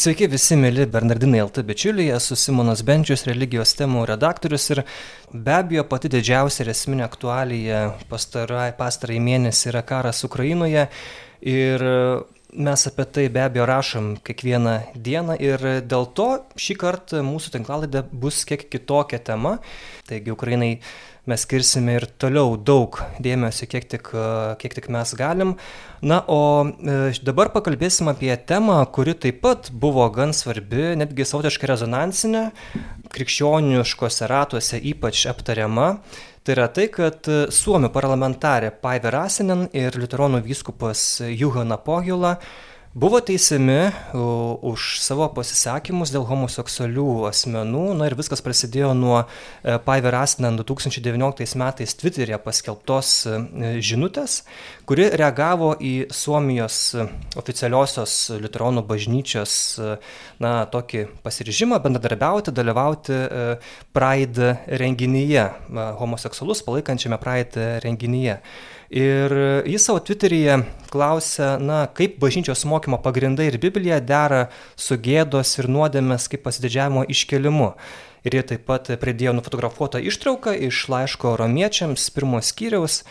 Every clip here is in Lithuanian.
Sveiki visi mėly Bernardinai LT bičiuliai, esu Simonas Benčius, religijos temų redaktorius ir be abejo pati didžiausia ir esminė aktualija pastarąjį mėnesį yra karas Ukrainoje ir mes apie tai be abejo rašom kiekvieną dieną ir dėl to šį kartą mūsų tinklalaidė bus kiek kitokia tema. Taigi Ukrainai mes skirsime ir toliau daug dėmesio, kiek tik, kiek tik mes galim. Na, o e, dabar pakalbėsim apie temą, kuri taip pat buvo gan svarbi, netgi savotiškai rezonansinė, krikščioniškose ratuose ypač aptariama. Tai yra tai, kad suomių parlamentarė Paive Rasinen ir liuteronų vyskupas Juhana Pohila buvo teisiami už savo pasisakymus dėl homoseksualių asmenų. Na ir viskas prasidėjo nuo e, Paiver Asnan 2019 metais Twitter'e paskelbtos e, žinutės, kuri reagavo į Suomijos oficialiosios liuteronų bažnyčios na, tokį pasiryžimą bendradarbiauti, dalyvauti e, Pride renginyje, homoseksualus palaikančiame Pride renginyje. Ir jis savo Twitteryje klausia, na, kaip bažnyčios mokymo pagrindai ir Biblija dera su gėdos ir nuodėmės kaip pasididžiavimo iškelimu. Ir jie taip pat pridėjo nufotografuotą ištrauką iš laiško romiečiams pirmos skyriaus,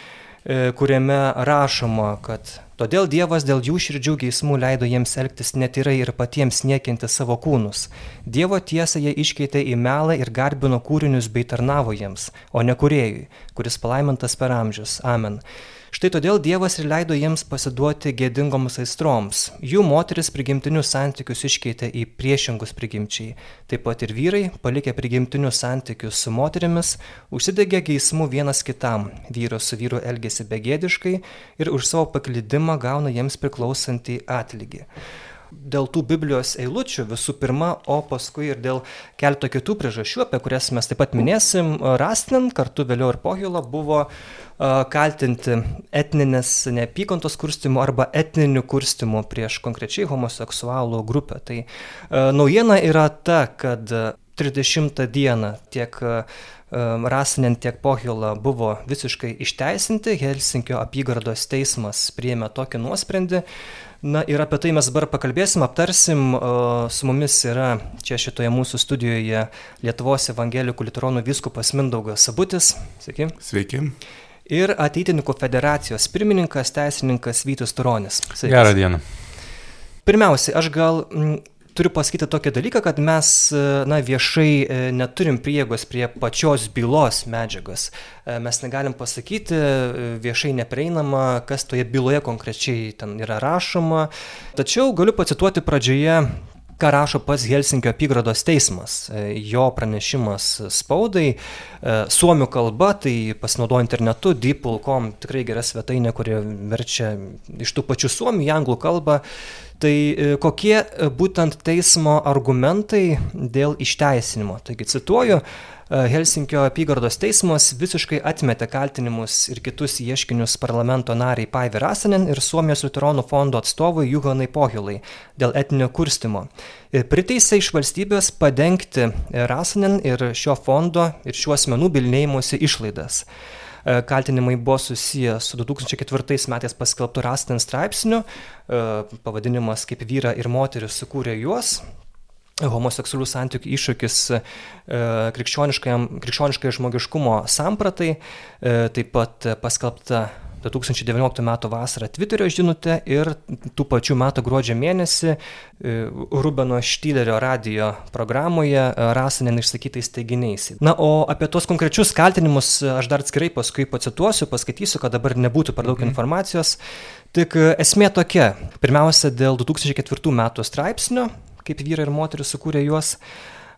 e, kuriame rašoma, kad todėl Dievas dėl jų širdžių geismų leido jiems elgtis netyrai ir patiems niekinti savo kūnus. Dievo tiesą jie iškeitė į melą ir garbino kūrinius bei tarnavo jiems, o ne kuriejui, kuris palaimintas per amžius. Amen. Štai todėl Dievas ir leido jiems pasiduoti gėdingoms aistroms. Jų moteris prigimtinius santykius iškeitė į priešingus prigimčiai. Taip pat ir vyrai, palikę prigimtinius santykius su moterimis, užsidegė geismų vienas kitam. Vyras su vyru elgėsi begėdiškai ir už savo paklydimą gauna jiems priklausantį atlygį dėl tų Biblijos eilučių visų pirma, o paskui ir dėl keleto kitų priežasčių, apie kurias mes taip pat minėsim, Rastin, kartu vėliau ir Pohila buvo kaltinti etninės neapykantos kurstimu arba etniniu kurstimu prieš konkrečiai homoseksualų grupę. Tai naujiena yra ta, kad 30 dieną tiek Rasinen, tiek Pohila buvo visiškai išteisinti, Helsinkio apygardos teismas priėmė tokį nuosprendį, Na ir apie tai mes dabar pakalbėsim, aptarsim. Su mumis yra čia šitoje mūsų studijoje Lietuvos evangelikų liuteronų viskupas Mindaugas Sabutis. Sveiki. Sveiki. Ir ateitininkų federacijos pirmininkas, teisininkas Vytus Turonis. Sveiki. Gerą dieną. Pirmiausia, aš gal turiu pasakyti tokį dalyką, kad mes na, viešai e, neturim priegos prie pačios bylos medžiagos. E, mes negalim pasakyti e, viešai neprieinama, kas toje byloje konkrečiai ten yra rašoma. Tačiau galiu pacituoti pradžioje ką rašo pats Helsinkio apygardos teismas. E, jo pranešimas spaudai, e, suomių kalba, tai pasinaudoju internetu, deepul.com, tikrai gera svetainė, kuri verčia iš tų pačių suomių į anglų kalbą. Tai e, kokie būtent teismo argumentai dėl išteisinimo? Taigi cituoju, Helsinkio apygardos teismas visiškai atmetė kaltinimus ir kitus ieškinius parlamento nariai Paivi Rasanen ir Suomijos liuteronų fondo atstovui Juhanai Pohilai dėl etinio kurstimo. Priteisė iš valstybės padengti Rasanen ir šio fondo ir šių asmenų bilinėjimuose išlaidas kaltinimai buvo susiję su 2004 metais paskelbtu Rasten straipsniu, pavadinimas kaip vyra ir moteris sukūrė juos, homoseksualių santykių iššūkis e, krikščioniškai žmogiškumo sampratai, e, taip pat paskelbta 2019 m. vasarą Twitterio žinutė ir tų pačių metų gruodžio mėnesį e, Rubeno Štylerio radio programoje Rasanen išsakytais teiginiais. Na, o apie tuos konkrečius kaltinimus aš dar atskirai paskui pacituosiu, paskaitysiu, kad dabar nebūtų per daug mhm. informacijos. Tik esmė tokia. Pirmiausia, dėl 2004 metų straipsnio kaip vyrai ir moteris sukūrė juos.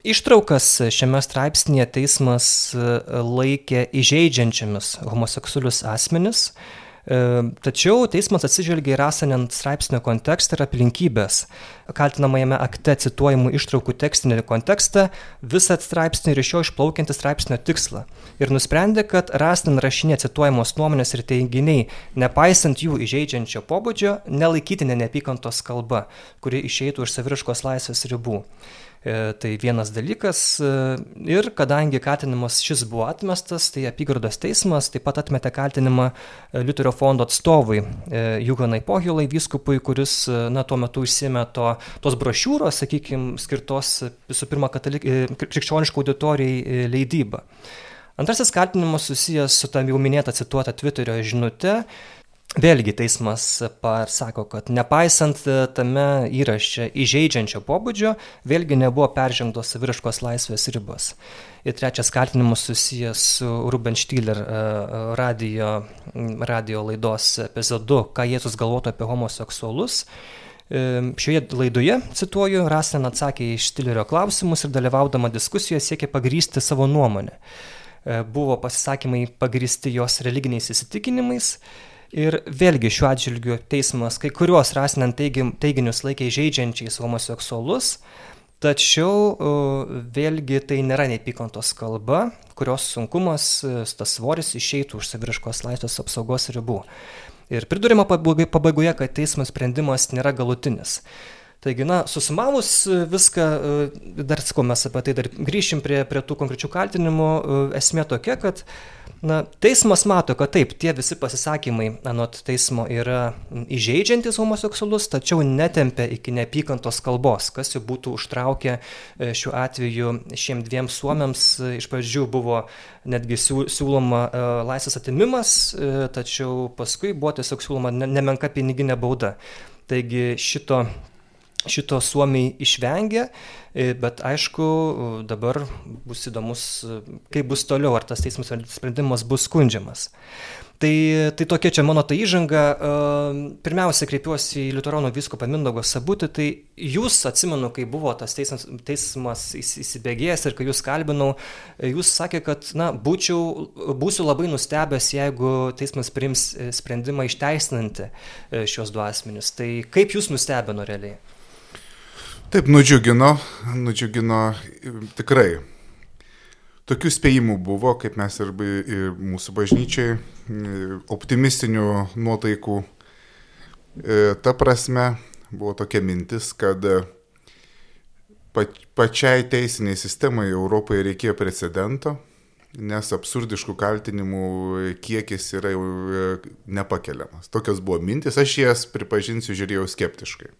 Ištraukas šiame straipsnėje teismas e, laikė įžeidžiančiamis homoseksualius asmenis, E, tačiau teismas atsižvelgia į Rasanen straipsnio kontekstą ir aplinkybės. Kaltinamajame akte cituojamų ištraukų tekstinį kontekstą, visą straipsnį ir iš jo išplaukiantį straipsnio tikslą. Ir nusprendė, kad Rasanen rašinė cituojamos nuomonės ir teiginiai, nepaisant jų įžeidžiančio pobūdžio, nelaikytinė neapykantos kalba, kuri išeitų iš saviriškos laisvės ribų. E, tai vienas dalykas. E, ir kadangi kaltinimas šis buvo atmestas, tai apygardos teismas taip pat atmetė kaltinimą e, Liuterio fondo atstovui Juhanai Pohilai, vyskupui, kuris na, tuo metu užsėmė to tos brošiūros, sakykime, skirtos visų pirma katalik, krikščioniško auditorijai leidyba. Antrasis kaltinimas susijęs su tam jau minėta cituota Twitterio žinute, Vėlgi teismas pasako, kad nepaisant tame įraše įžeidžiančio pobūdžio, vėlgi nebuvo peržengtos saviriškos laisvės ribos. Ir trečias kaltinimas susijęs su Ruben Štiller e, radio, radio laidos epizodu, ką Jėzus galvotų apie homoseksualus. E, šioje laidoje, cituoju, Rasen atsakė į Štilerio klausimus ir dalyvaudama diskusijoje siekė pagrysti savo nuomonę. E, buvo pasisakymai pagristi jos religiniais įsitikinimais Ir vėlgi šiuo atžvilgiu teismas kai kuriuos rasinant teiginius laikė žaidžiančiais homoseksualus, tačiau vėlgi tai nėra neapykantos kalba, kurios sunkumas, tas svoris išeitų už saviriškos laisvės apsaugos ribų. Ir pridurima pabaigoje, kad teismo sprendimas nėra galutinis. Taigi, na, susumavus viską, dar sakau, mes apie tai dar grįšim prie, prie tų konkrečių kaltinimų, esmė tokia, kad na teismas mato kad taip tie visi pasisakymai anot teismo yra įžeidžiantys homoseksualus tačiau netempia iki neapykantos kalbos kas jau būtų užtraukę e, šiuo atveju šiem dviem suomiams. E, iš pradžių buvo netgi siū siūloma e, laisvės atėmimas tačiau paskui buvo tiesiog siūloma ne nemenka piniginė bauda. Taigi šito šito suomiai išvengė E, bet aišku, dabar bus įdomus, kaip bus toliau, ar tas teismo sprendimas bus skundžiamas. Tai, tai tokia čia mano ta įžanga. E, pirmiausia, kreipiuosi į Liuteronų viskupą Mindogą Sabutį. Tai jūs, atsimenu, kai buvo tas teismas, teismas įsibėgėjęs ir kai jūs kalbinau, jūs sakė, kad, na, būčiau, būsiu labai nustebęs, jeigu teismas priims sprendimą išteisinantį e, šios du asmenius. Tai kaip jūs nustebino realiai? Taip, nudžiugino, nudžiugino tikrai. Tokių spėjimų buvo, kaip mes ir, ir mūsų bažnyčiai, optimistinių nuotaikų. E, ta prasme, buvo tokia mintis, kad pačiai teisiniai sistemai Europoje reikėjo precedento, nes absurdiškų kaltinimų kiekis yra jau e, nepakeliamas. Tokios buvo mintis, aš jas, pripažinsiu, žiūrėjau skeptiškai.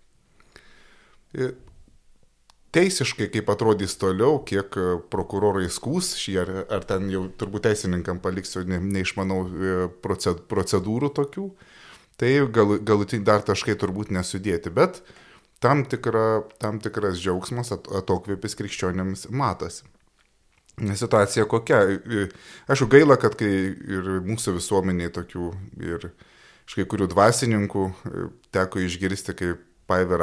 E, teisiškai, kaip atrodys toliau, kiek e, prokurorai skūs šį, ar, ar ten jau turbūt teisininkam paliksiu, ne, neišmanau e, procedūrų tokių, tai gal, galutinį dar taškai turbūt nesudėti, bet tam, tikra, tam tikras džiaugsmas, atokvėpis krikščionėms matosi. Situacija kokia? Aišku, gaila, kad kai ir mūsų visuomeniai tokių ir iš kai kurių dvasininkų e, teko išgirsti, kaip Paive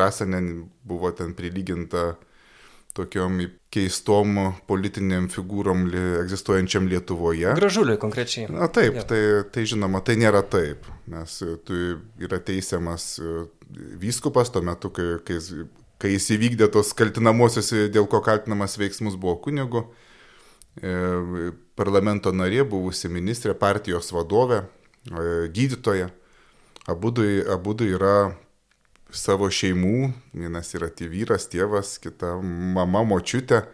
Rasanen buvo ten prilyginta tokiom keistom politiniam figūrom li, egzistuojančiam Lietuvoje. Gražuliui konkrečiai. Na taip, ja. tai, tai žinoma, tai nėra taip, nes tu yra teisiamas e, vyskupas tuo metu, kai, kai, kai jis įvykdė tos kaltinamosios, dėl ko kaltinamas veiksmus buvo kunigu, e, parlamento narė, buvusi ministrė, partijos vadovė, e, gydytoja. Abudu, abudu yra savo šeimų, vienas yra tie vyras, tėvas, kita mama, močiutė.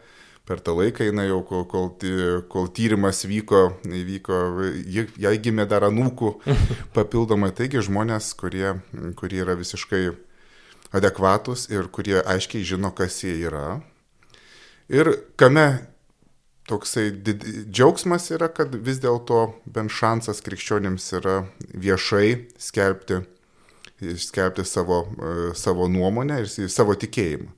Per tą laiką jinai jau, kol, kol, kol tyrimas vyko, vyko jai gimė dar anūkų papildomai. Taigi žmonės, kurie, kurie yra visiškai adekvatus ir kurie aiškiai žino, kas jie yra. Ir kame toksai did... džiaugsmas yra, kad vis dėlto bent šansas krikščionėms yra viešai skelbti išskelbti savo, e, savo nuomonę ir savo tikėjimą.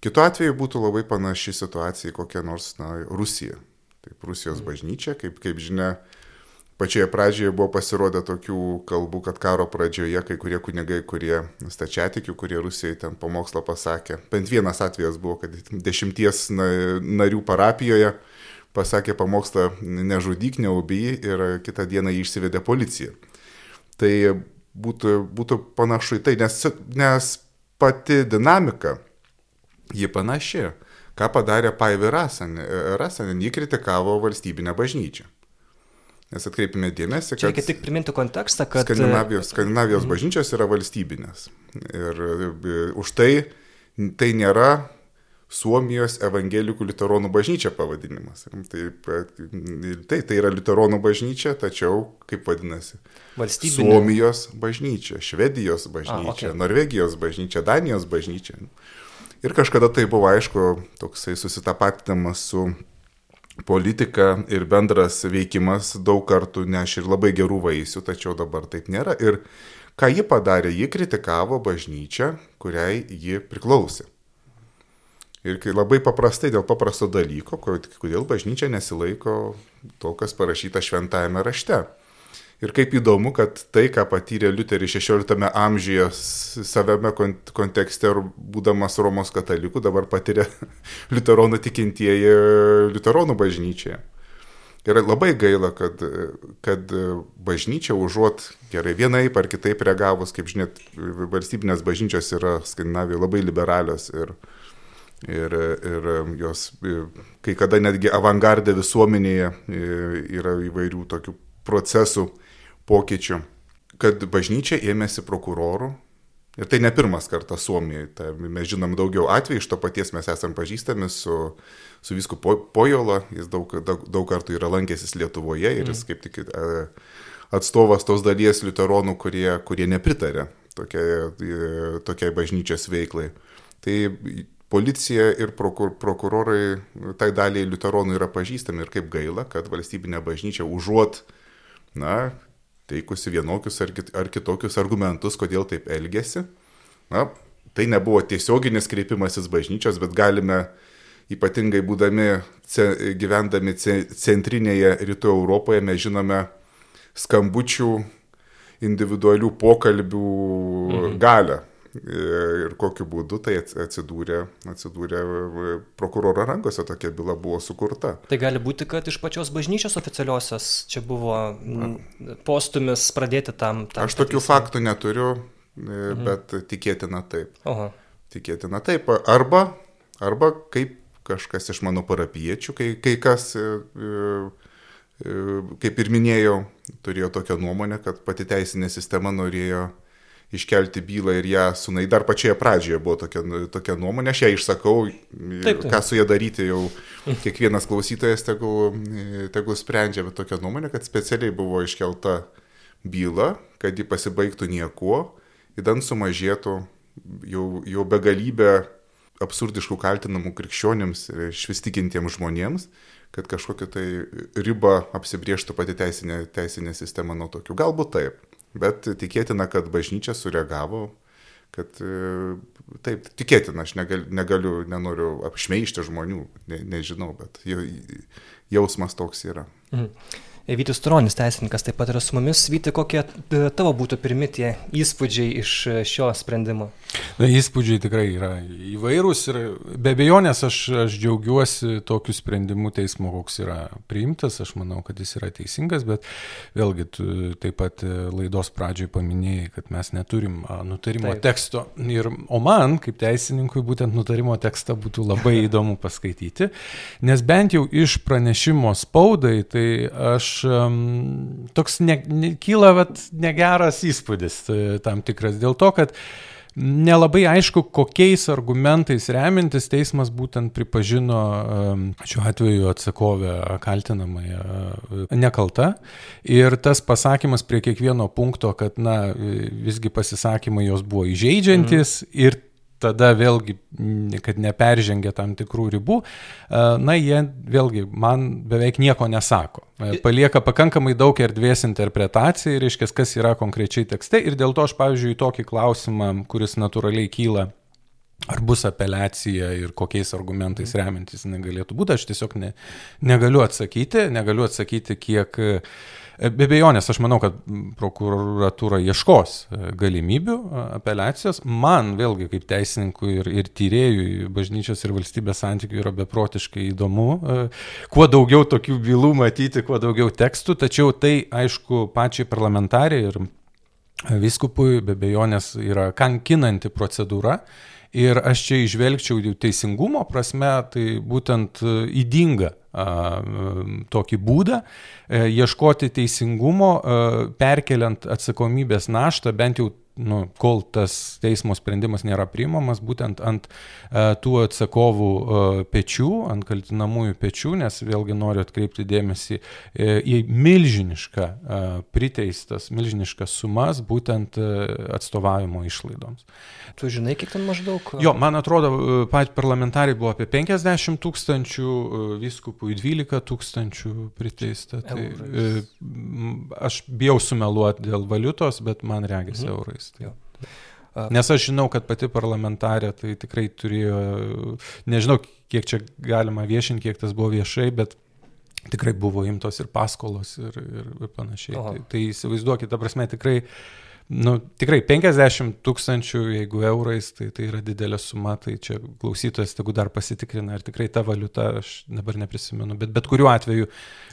Kitu atveju būtų labai panaši situacija į kokią nors na, Rusiją. Taip, Rusijos bažnyčia, kaip, kaip žinia, pačioje pradžioje buvo pasirodę tokių kalbų, kad karo pradžioje kai kurie kunigai, kurie stačiatikių, kurie Rusijai ten pamokslą pasakė. Bent vienas atvejas buvo, kad dešimties narių parapijoje pasakė pamokslą nežudyk, neubijai ir kitą dieną jį išsivedė policija. Tai būtų, būtų panašu į tai, nes, nes pati dinamika, ji panaši. Ką padarė Paivi Rasanen, jį kritikavo valstybinę bažnyčią. Nes atkreipime dėmesį, kad... Reikia tik priminti kontekstą, kad... Skandinavijos, Skandinavijos mm. bažnyčios yra valstybinės. Ir už tai tai nėra Suomijos evangelikų liuteronų bažnyčia pavadinimas. Taip, tai, tai yra liuteronų bažnyčia, tačiau kaip vadinasi? Valstybinė. Suomijos bažnyčia, Švedijos bažnyčia, A, okay. Norvegijos bažnyčia, Danijos bažnyčia. Ir kažkada tai buvo aišku, toksai susitapatinamas su politika ir bendras veikimas daug kartų neš ir labai gerų vaisių, tačiau dabar taip nėra. Ir ką ji padarė, ji kritikavo bažnyčią, kuriai ji priklausė. Ir labai paprastai, dėl paprasto dalyko, kodėl bažnyčia nesilaiko to, kas parašyta šventajame rašte. Ir kaip įdomu, kad tai, ką patyrė Liuteris XVI amžiuje savame kontekste, būdamas Romos katalikų, dabar patiria liuteronų tikintieji liuteronų bažnyčioje. Ir labai gaila, kad, kad bažnyčia užuot gerai vienaip ar kitaip reagavus, kaip žinot, valstybinės bažnyčios yra Skandinavijoje labai liberalios ir, ir, ir jos kai kada netgi avangardė visuomenėje yra įvairių tokių procesų, pokyčių, kad bažnyčia ėmėsi prokurorų. Ir tai ne pirmas kartas Suomijoje, tai mes žinom daugiau atvejų, iš to paties mes esame pažįstami su, su visku Pojola, jis daug, daug, daug kartų yra lankęsis Lietuvoje ir jis mm. kaip tik atstovas tos dalies liuteronų, kurie, kurie nepritarė tokiai, tokiai bažnyčios veiklai. Tai policija ir prokur, prokurorai tai daliai liuteronų yra pažįstami ir kaip gaila, kad valstybinė bažnyčia užuot, na, teikusi vienokius ar, kit, ar kitokius argumentus, kodėl taip elgesi, na, tai nebuvo tiesioginis kreipimasis bažnyčios, bet galime ypatingai būdami, gyvendami ce, centrinėje rytų Europoje, mes žinome skambučių individualių pokalbių mhm. galę ir kokiu būdu tai atsidūrė, atsidūrė prokuroro rankose, tokia byla buvo sukurta. Tai gali būti, kad iš pačios bažnyčios oficialiosios čia buvo postumis pradėti tam. tam Aš tokių teismą. faktų neturiu, e, mhm. bet tikėtina taip. Oho. Tikėtina taip. Arba, arba kaip kažkas iš mano parapiečių, kai, kai kas, e, e, kaip ir minėjau, turėjo tokią nuomonę, kad pati teisinė sistema norėjo iškelti bylą ir ją sunai. Dar pačioje pradžioje buvo tokia, tokia nuomonė, aš ją išsakau, taip, taip. ką su ją daryti jau kiekvienas klausytojas tegul, tegul sprendžia, bet tokia nuomonė, kad specialiai buvo iškelta byla, kad ji pasibaigtų niekuo, įdant sumažėtų jau, jau begalybę absurdiškų kaltinamų krikščionėms ir švistikintiems žmonėms, kad kažkokią tai ribą apsibrieštų pati teisinė, teisinė sistema nuo tokių. Galbūt taip. Bet tikėtina, kad bažnyčia sureagavo, kad e, taip, tikėtina, aš negaliu, negaliu nenoriu apšmeišti žmonių, ne, nežinau, bet jausmas toks yra. Mhm. Vytis Turonis, teisininkas, taip pat yra su mumis. Vyti, kokie e, tavo būtų pirmi tie įspūdžiai iš e, šio sprendimo? Na, įspūdžiai tikrai yra įvairūs ir be abejonės aš, aš džiaugiuosi tokiu sprendimu teismo, koks yra priimtas. Aš manau, kad jis yra teisingas, bet vėlgi tu taip pat e, laidos pradžioj paminėjai, kad mes neturim nutarimo taip. teksto. Ir, o man, kaip teisininkui, būtent nutarimo tekstą būtų labai įdomu paskaityti, nes bent jau iš pranešimo spaudai, tai aš toks ne, ne, kyla vat, negeras įspūdis e, tam tikras dėl to, kad Nelabai aišku, kokiais argumentais remintis teismas būtent pripažino šiuo atveju atsakovę kaltinamąją e, nekalta. Ir tas pasakymas prie kiekvieno punkto, kad, na, visgi pasisakymai jos buvo įžeidžiantis mm. ir tada vėlgi, kad neperžengia tam tikrų ribų, na, jie vėlgi man beveik nieko nesako. Palieka pakankamai daug erdvės interpretacijai, reiškia, kas yra konkrečiai tekste ir dėl to aš, pavyzdžiui, tokį klausimą, kuris natūraliai kyla ar bus apeliacija ir kokiais argumentais remiantis jinai galėtų būti, aš tiesiog ne, negaliu atsakyti, negaliu atsakyti, kiek uh, Be abejonės, aš manau, kad prokuratūra ieškos e, galimybių apeliacijos. Man vėlgi kaip teisininkui ir, ir tyrėjui bažnyčios ir valstybės santykių yra beprotiškai įdomu, e, kuo daugiau tokių bylų matyti, kuo daugiau tekstų, tačiau tai aišku pačiai parlamentariai ir viskupui be abejonės yra kankinanti procedūra. Ir aš čia išvelgčiau teisingumo prasme, tai būtent įdinga tokį būdą, e, ieškoti teisingumo, perkeliant atsakomybės naštą bent jau nu, kol tas teismo sprendimas nėra priimamas, būtent ant uh, tų atsakovų uh, pečių, ant kaltinamųjų pečių, nes vėlgi noriu atkreipti dėmesį uh, į milžinišką uh, priteistas, milžiniškas sumas būtent uh, atstovavimo išlaidoms. Tu žinai, kiek ten maždaug? Jo, man atrodo, pat parlamentarai buvo apie 50 tūkstančių, viskupų į 12 tūkstančių priteista. Tai, Eurais. aš bijau sumeluoti dėl valiutos, bet man regis mhm. eurais. Tai. Jo. Nes aš žinau, kad pati parlamentarė tai tikrai turėjo, nežinau, kiek čia galima viešinti, kiek tas buvo viešai, bet tikrai buvo imtos ir paskolos ir, ir, ir panašiai. Tai, tai įsivaizduokit, ta prasme, tikrai uh, nu, tikrai 50 tūkstančių, jeigu eurais, tai tai yra didelė suma, tai čia klausytojas tegu dar pasitikrina, ar tikrai ta valiuta, aš dabar neprisimenu, bet bet kuriuo atveju,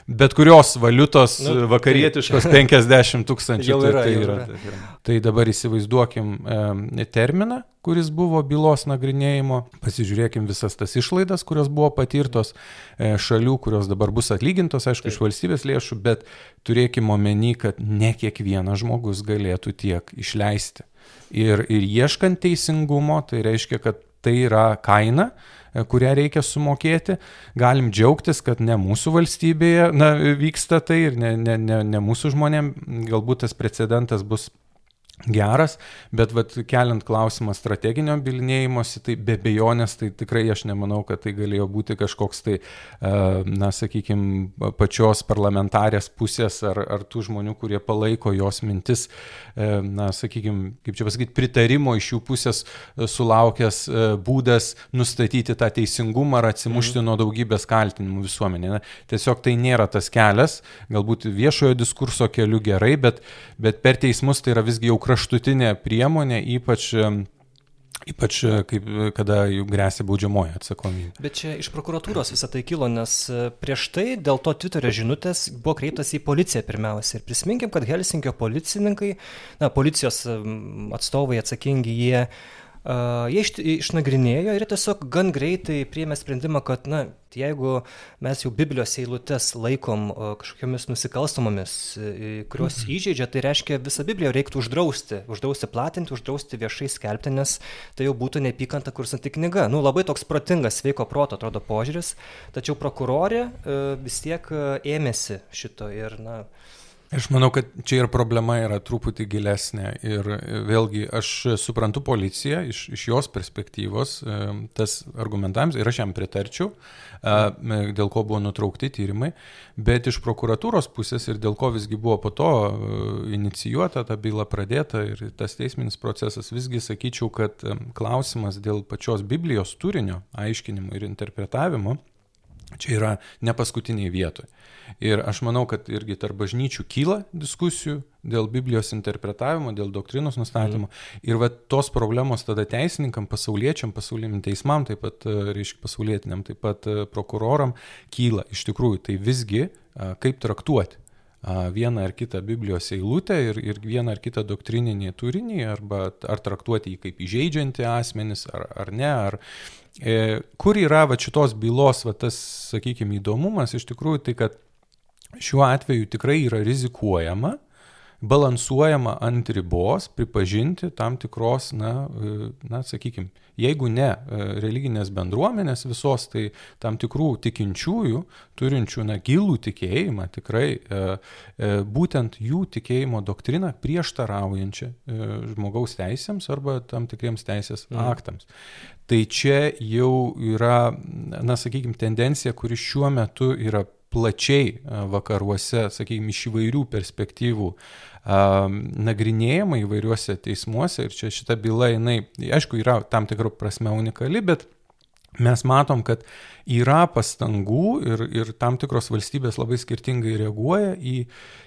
bet kurios valiutos nu, vakarietiškos tai, 50 tūkstančių. Jau yra, tai, tai, yra, tai, yra. tai dabar įsivaizduokim e, terminą, kuris buvo bylos nagrinėjimo, pasižiūrėkim visas tas išlaidas, kurios buvo patirtos e, šalių, kurios dabar bus atlygintos, aišku, Taip. iš valstybės lėšų, bet turėkime omeny, kad ne kiekvienas žmogus galėtų tiek išleisti. Ir, ir ieškant teisingumo, tai reiškia, kad tai yra kaina, e, kurią reikia sumokėti. Galim džiaugtis, kad ne mūsų valstybėje na, vyksta tai ir ne, ne, ne, ne mūsų žmonėm, galbūt tas precedentas bus geras, bet vat, keliant klausimą strateginio bilinėjimosi, tai be bejonės, tai tikrai aš nemanau, kad tai galėjo būti kažkoks tai, e, na, sakykime, pačios parlamentarės pusės ar, ar tų žmonių, kurie palaiko jos mintis, e, na, sakykime, kaip čia pasakyti, pritarimo iš jų pusės e, sulaukęs būdas nustatyti tą teisingumą ar atsimušti mhm. nuo daugybės kaltinimų visuomenėje. Tiesiog tai nėra tas kelias, galbūt viešojo diskurso keliu gerai, bet, bet per teismus tai yra visgi jau kraštutinė priemonė, ypač Ypač kaip, kada jų grėsia baudžiamoji atsakomybė. Bet čia iš prokuratūros visą tai kilo, nes e, prieš tai dėl to Twitterio žinutės buvo kreiptas į policiją pirmiausia. Ir prisiminkim, kad Helsinkio policininkai, na, policijos atstovai atsakingi, jie Jie iš, išnagrinėjo ir tiesiog gan greitai priėmė sprendimą, kad, na, jeigu mes jau Biblijos eilutes laikom kažkokiamis nusikalstamomis, kurios mhm. įžeidžia, tai reiškia visą Bibliją reiktų uždrausti, uždrausti platinti, uždrausti viešai skelbti, nes tai jau būtų neapykanta kursanti knyga. Nu, labai toks protingas, sveiko proto atrodo požiūris, tačiau prokurorė vis tiek ėmėsi šito ir, na, Aš manau, kad čia ir problema yra truputį gilesnė ir vėlgi aš suprantu policiją iš, iš jos perspektyvos, e, tas argumentavimas ir aš jam pritarčiau, e, dėl ko buvo nutraukti tyrimai, bet iš prokuratūros pusės ir dėl ko visgi buvo po to e, inicijuota ta byla pradėta ir tas teisminis procesas, visgi sakyčiau, kad klausimas dėl pačios Biblijos turinio, aiškinimo ir interpretavimo čia yra ne paskutiniai vietoje. Ir aš manau, kad irgi tarp bažnyčių kyla diskusijų dėl Biblijos interpretavimo, dėl doktrinos nustatymo. Mm. Ir va tos problemos tada teisininkam, pasauliečiam, pasauliniam teismam, taip pat, e, reiškia, pasaulietiniam, taip pat e, prokuroram kyla. Iš tikrųjų, tai visgi kaip traktuoti vieną ar kitą Biblijos eilutę ir, ir vieną ar kitą doktrininį turinį, arba ar traktuoti jį kaip įžeidžiantį asmenis, ar, ar ne, ar e, kur yra va šitos bylos, va tas, sakykime, įdomumas iš tikrųjų tai, kad šiuo atveju tikrai yra rizikuojama, balansuojama ant ribos pripažinti tam tikros, na, e, na sakykime, jeigu ne e, religinės bendruomenės visos, tai tam tikrų tikinčiųjų, turinčių, na, gilų tikėjimą, tikrai e, būtent jų tikėjimo doktriną prieštaraujančią žmogaus teisėms arba tam tikriems teisės mm. aktams. Tai čia jau yra, na, sakykime, tendencija, kuri šiuo metu yra plačiai vakaruose, sakykime, iš įvairių perspektyvų nagrinėjama įvairiuose teismuose ir čia šita byla, jinai, aišku, yra tam tikrų prasme unikali, bet mes matom, kad yra pastangų ir, ir tam tikros valstybės labai skirtingai reaguoja į,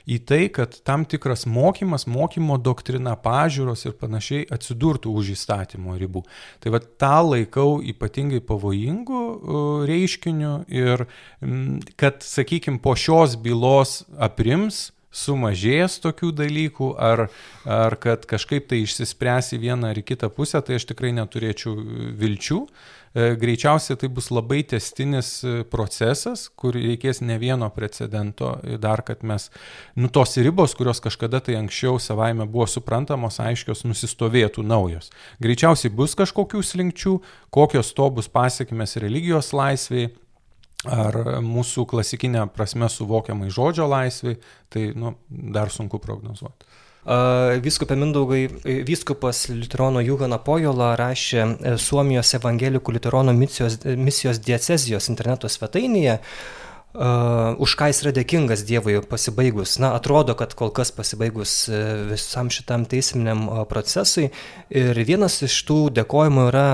į tai, kad tam tikras mokymas, mokymo doktrina, pažiūros ir panašiai atsidurtų už įstatymo ribų. Tai va tą laikau ypatingai pavojingų reiškiniu ir kad, sakykime, po šios bylos aprims sumažės tokių dalykų, ar, ar kad kažkaip tai išsispręs į vieną ar į kitą pusę, tai aš tikrai neturėčiau vilčių. e, greičiausiai tai bus labai testinis e, procesas, kur reikės ne vieno precedento, dar kad mes, nu tos ribos, kurios kažkada tai anksčiau savaime buvo suprantamos, aiškios, nusistovėtų naujos. Greičiausiai bus kažkokių slinkčių, kokios to bus pasiekmes religijos laisviai, ar mūsų klasikinė prasme suvokiamai žodžio laisvai, tai nu, dar sunku prognozuoti. Vyskupė Mindaugai, vyskupas Liuterono Jugana Pojola rašė e, Suomijos evangelikų Liuterono misijos, misijos diecezijos interneto svetainėje, Uh, už ką jis yra dėkingas Dievui pasibaigus. Na, atrodo, kad kol kas pasibaigus e, visam šitam teisminiam procesui. Ir vienas iš tų dėkojimų yra,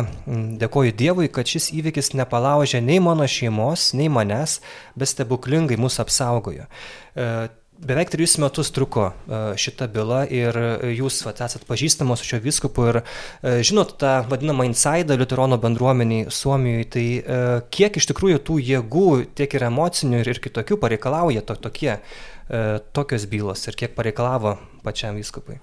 dėkoju Dievui, kad šis įvykis nepalaužė nei mano šeimos, nei manęs, bet stebuklingai mūsų apsaugojo. Uh, Beveik trijus metus truko e, šita byla ir jūs vat, esat pažįstamos su šio viskupu ir e, žinot tą vadinamą insaidą Luterono bendruomeniai Suomijoje, tai e, kiek iš tikrųjų tų jėgų, tiek ir emocinių ir, ir kitokių pareikalauja to, tokie, tokios bylos ir kiek pareikalavo pačiam viskupui?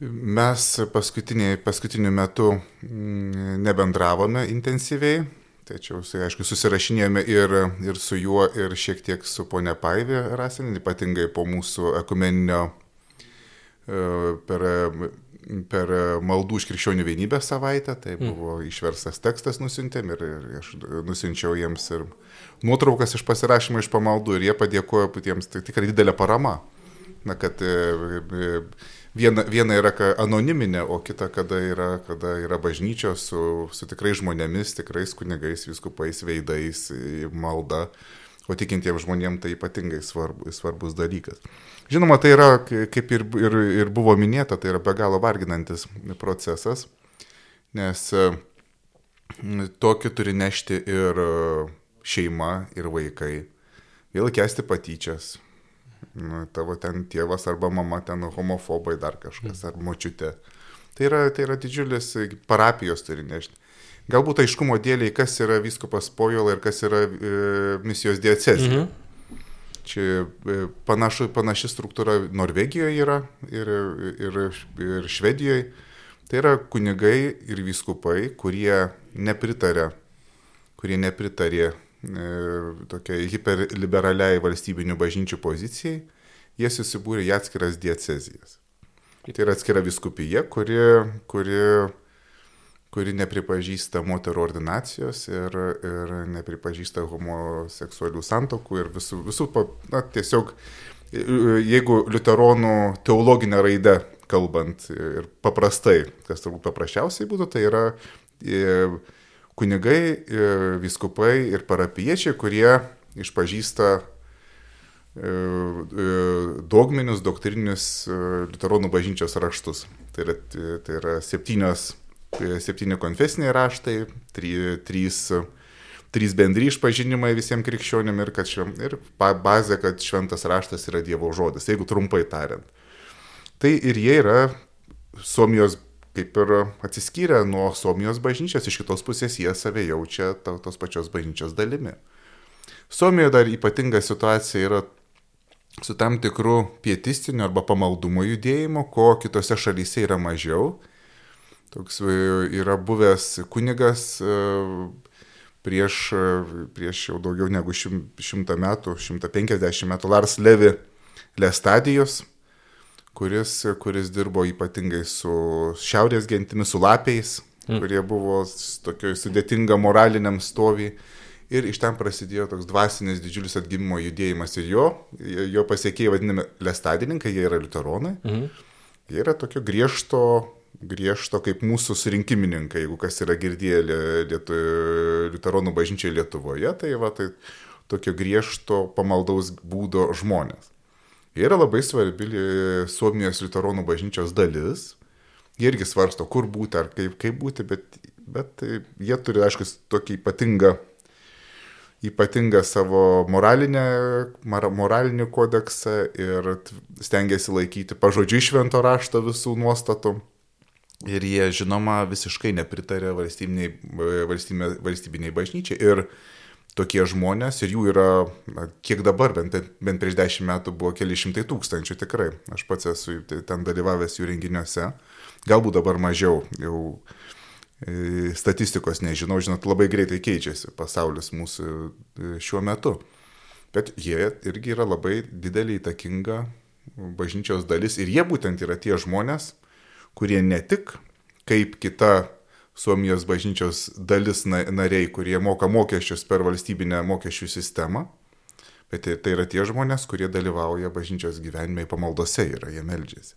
Mes paskutiniu metu mm, nebendravome intensyviai, Tačiau, aišku, susirašinėjome ir, ir su juo, ir šiek tiek su ponia Paivė Rasin, ypatingai po mūsų ekumeninio e, per, per maldų už krikščionių vienybę savaitę. Tai mm. buvo išverstas tekstas nusintėm ir, ir aš nusinčiau jiems ir nuotraukas iš pasirašymo iš pamaldų ir jie padėkojo patiems, tai tikrai didelė parama. Na, kad e, e, viena, viena yra anoniminė, o kita kada yra, kada yra bažnyčios su, su tikrai žmonėmis, tikrais kunigais, viskupais, veidais, malda, o tikintiems žmonėms tai ypatingai svarbu, svarbus dalykas. Žinoma, tai yra, kaip ir, ir, ir buvo minėta, tai yra be galo varginantis procesas, nes tokį turi nešti ir šeima, ir vaikai, vėl kesti patyčias, nu, tavo ten tėvas arba mama ten homofobai dar kažkas, ar močiutė. Tai yra, tai yra didžiulis parapijos turi nešti. Galbūt aiškumo dėliai, kas yra viskupas Pojola ir kas yra e, misijos diecezija. Mhm. Čia e, panašu, panaši struktūra Norvegijoje yra ir, ir, ir Švedijoje. Tai yra kunigai ir viskupai, kurie nepritarė, kurie nepritarė E, tokiai hiperliberaliai valstybinių bažnyčių pozicijai, jie susibūrė į atskiras diecezijas. Tai yra atskira viskupija, kuri, kuri, kuri nepripažįsta moterų ordinacijos ir, ir nepripažįsta homoseksualių santokų ir visų, visų na, tiesiog, jeigu liuteronų teologinę raidę kalbant ir paprastai, kas turbūt paprasčiausiai būtų, tai yra kunigai, e, viskupai ir parapiečiai, kurie išpažįsta e, e, dogminius, doktrininius liuteronų bažnyčios raštus. Tai yra, tai yra septynios, septyni konfesiniai raštai, try, trys, trys bendry išpažinimai visiems krikščionim ir, kad, ir bazė, kad šventas raštas yra Dievo žodis, jeigu trumpai tariant. Tai ir jie yra Suomijos kaip ir atsiskyrę nuo Suomijos bažnyčios, iš kitos pusės jie save jaučia tos pačios bažnyčios dalimi. Suomijoje dar ypatinga situacija yra su tam tikru pietistiniu arba pamaldumo judėjimu, ko kitose šalyse yra mažiau. Toks e, yra buvęs kunigas e, prieš, e, prieš jau daugiau negu šimtą metų, 150 metų Lars Levi Lestadijos, kuris, kuris dirbo ypatingai su šiaurės gentimis, su lapiais, mm. kurie buvo tokio sudėtinga moraliniam stovi. Ir iš ten prasidėjo toks dvasinis didžiulis atgimimo judėjimas ir jo, jo pasiekėjai vadinami lestadininkai, jie yra liuteronai. Mm. Jie yra tokio griežto, griežto kaip mūsų surinkimininkai, jeigu kas yra girdėję lietu, liuteronų bažnyčiai Lietuvoje, tai va tai tokio griežto pamaldaus būdo žmonės. Yra labai svarbi Suomijos liuteronų bažnyčios dalis. Jie irgi svarsto, kur būti ar kaip, kaip būti, bet, bet jie turi, aišku, tokį ypatingą, ypatingą savo moralinę, moralinį kodeksą ir stengiasi laikyti pažodžiui švento rašto visų nuostatų. Ir jie, žinoma, visiškai nepritarė valstybiniai, valstybiniai, valstybiniai bažnyčiai. Ir tokie žmonės ir jų yra, kiek dabar, bent, bent prieš dešimt metų buvo keli šimtai tūkstančių tikrai. Aš pats esu ten dalyvavęs jų renginiuose, galbūt dabar mažiau, jau e, statistikos nežinau, žinot, labai greitai keičiasi pasaulis mūsų e, šiuo metu. Bet jie irgi yra labai didelį įtakinga bažnyčios dalis ir jie būtent yra tie žmonės, kurie ne tik kaip kita Suomijos bažnyčios dalis nariai, kurie moka mokesčius per valstybinę mokesčių sistemą, bet tai yra tie žmonės, kurie dalyvauja bažnyčios gyvenime pamaldose, yra jie meldžiasi.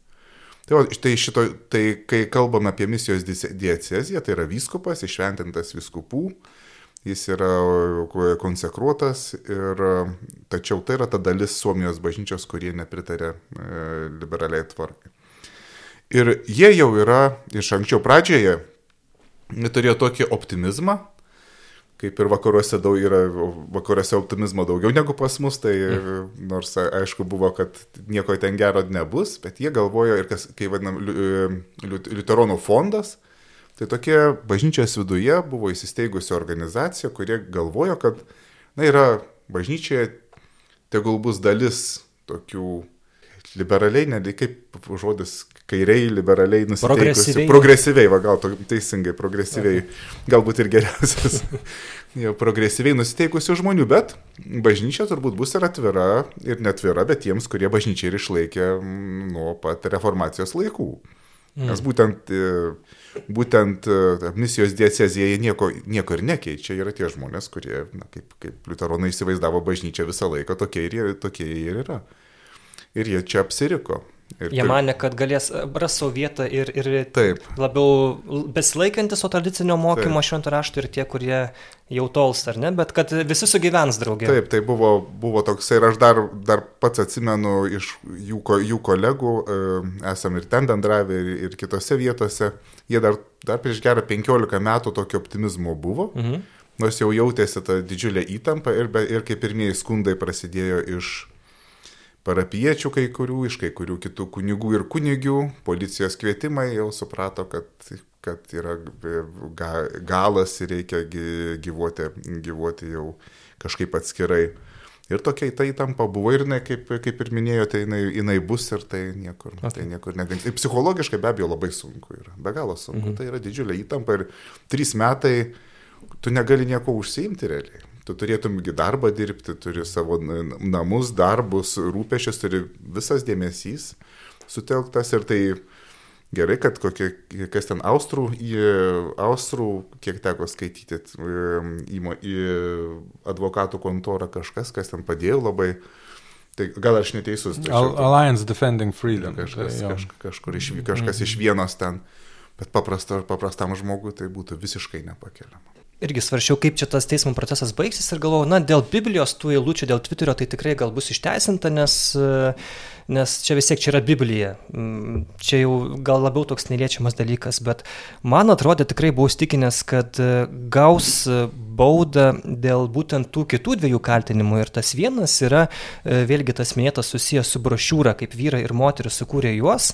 Tai, o, tai, šito, tai kai kalbame apie misijos dieceziją, tai yra vyskupas, išventintas viskupų, jis yra konsekruotas, ir, tačiau tai yra ta dalis Suomijos bažnyčios, kurie nepritarė e, liberaliai tvarkai. Ir jie jau yra iš anksčiau pradžioje, turėjo tokį optimizmą, kaip ir vakaruose daug yra, vakaruose optimizmo daugiau negu pas mus, tai mm. nors aišku buvo, kad nieko ten gero nebus, bet jie galvojo ir kas, kai vadinam, Liuteronų fondas, tai tokie bažnyčios viduje buvo įsisteigusi organizacija, kurie galvojo, kad, na, yra bažnyčioje tegul bus dalis tokių liberaliai, netgi kaip žodis kairiai, liberaliai nusiteikusių. Progresyviai. Progresyviai, va gal to, teisingai, progresyviai, galbūt ir geriausias. progresyviai nusiteikusių žmonių, bet bažnyčia turbūt bus ir atvira, ir netvira, bet tiems, kurie bažnyčiai ir išlaikė mm, nuo pat reformacijos laikų. Mm. Nes būtent, e, būtent e, misijos diecezija nieko, nieko ir nekeičia, yra tie žmonės, kurie, na, kaip, kaip liuteronai įsivaizdavo bažnyčią visą laiką, tokie ir, tokie ir yra. Ir jie čia apsiriko. Ir Jie taip, mane, kad galės ras savo vietą ir, ir taip. labiau besilaikantis to tradicinio mokymo šventų raštų ir tie, kurie jau tolsta, ar ne, bet kad visi sugyvens draugė. Taip, tai buvo, buvo toksai ir aš dar, dar pats atsimenu iš jų, jų kolegų, e, esam ir ten bendravę, ir, ir kitose vietose, jie dar, dar prieš gerą 15 metų tokio optimizmo buvo. Mhm. Nors jau jautėsi ta didžiulė įtampa ir, ir kaip pirmieji skundai prasidėjo iš parapiečių kai kurių, iš kai kurių kitų kunigų ir kunigių, policijos kvietimai jau suprato, kad, kad yra ga, galas ir reikia gyvuoti, gyvuoti jau kažkaip atskirai. Ir tokia ta įtampa buvo ir jinai, kaip, kaip ir minėjote, jinai, jinai bus ir tai niekur, okay. tai niekur nedings. Ir psichologiškai be abejo labai sunku yra, be galo sunku. Mhm. Tai yra didžiulė įtampa ir trys metai tu negali nieko užsiimti realiai. Tu turėtumgi darbą dirbti, turi savo namus, darbus, rūpešius, turi visas dėmesys sutelktas ir tai gerai, kad kokie, kas ten austrų, į austrų, kiek teko skaityti, į, į advokatų kontorą kažkas, kas ten padėjo labai. Tai gal aš neteisus. Tačiau, Alliance Defending Freedom. Kažkas, tai, kaž, kažkur iš, kažkas iš vienos ten, bet paprasta, paprastam žmogui tai būtų visiškai nepakeliama irgi svaršiau, kaip čia tas teismo procesas baigsis ir galvojau, na, dėl Biblijos tų eilučių, dėl Twitterio tai tikrai gal bus išteisinta, nes, nes čia vis tiek čia yra Biblija. Mm, čia jau gal labiau toks neliečiamas dalykas, bet man atrodė tikrai buvau stikinęs, kad gaus baudą dėl būtent tų kitų dviejų kaltinimų. Ir tas vienas yra, vėlgi tas minėtas susijęs su brošiūra, kaip vyrai ir moteris sukūrė juos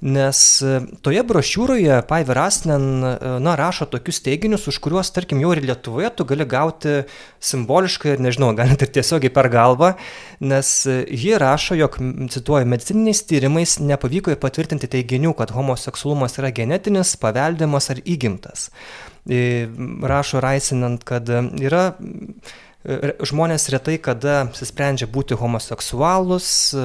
nes e, toje brošiūroje Paiver Asnen e, na, rašo tokius teiginius, už kuriuos, tarkim, jau ir Lietuvoje tu gali gauti simboliškai ir, nežinau, gal net ir tiesiogiai per galvą, nes e, ji rašo, jog, cituoju, medicininiais tyrimais nepavyko patvirtinti teiginių, kad homoseksualumas yra genetinis, paveldimas ar įgimtas. Rašo Raisinant, kad yra Žmonės retai kada apsisprendžia būti homoseksualus, e,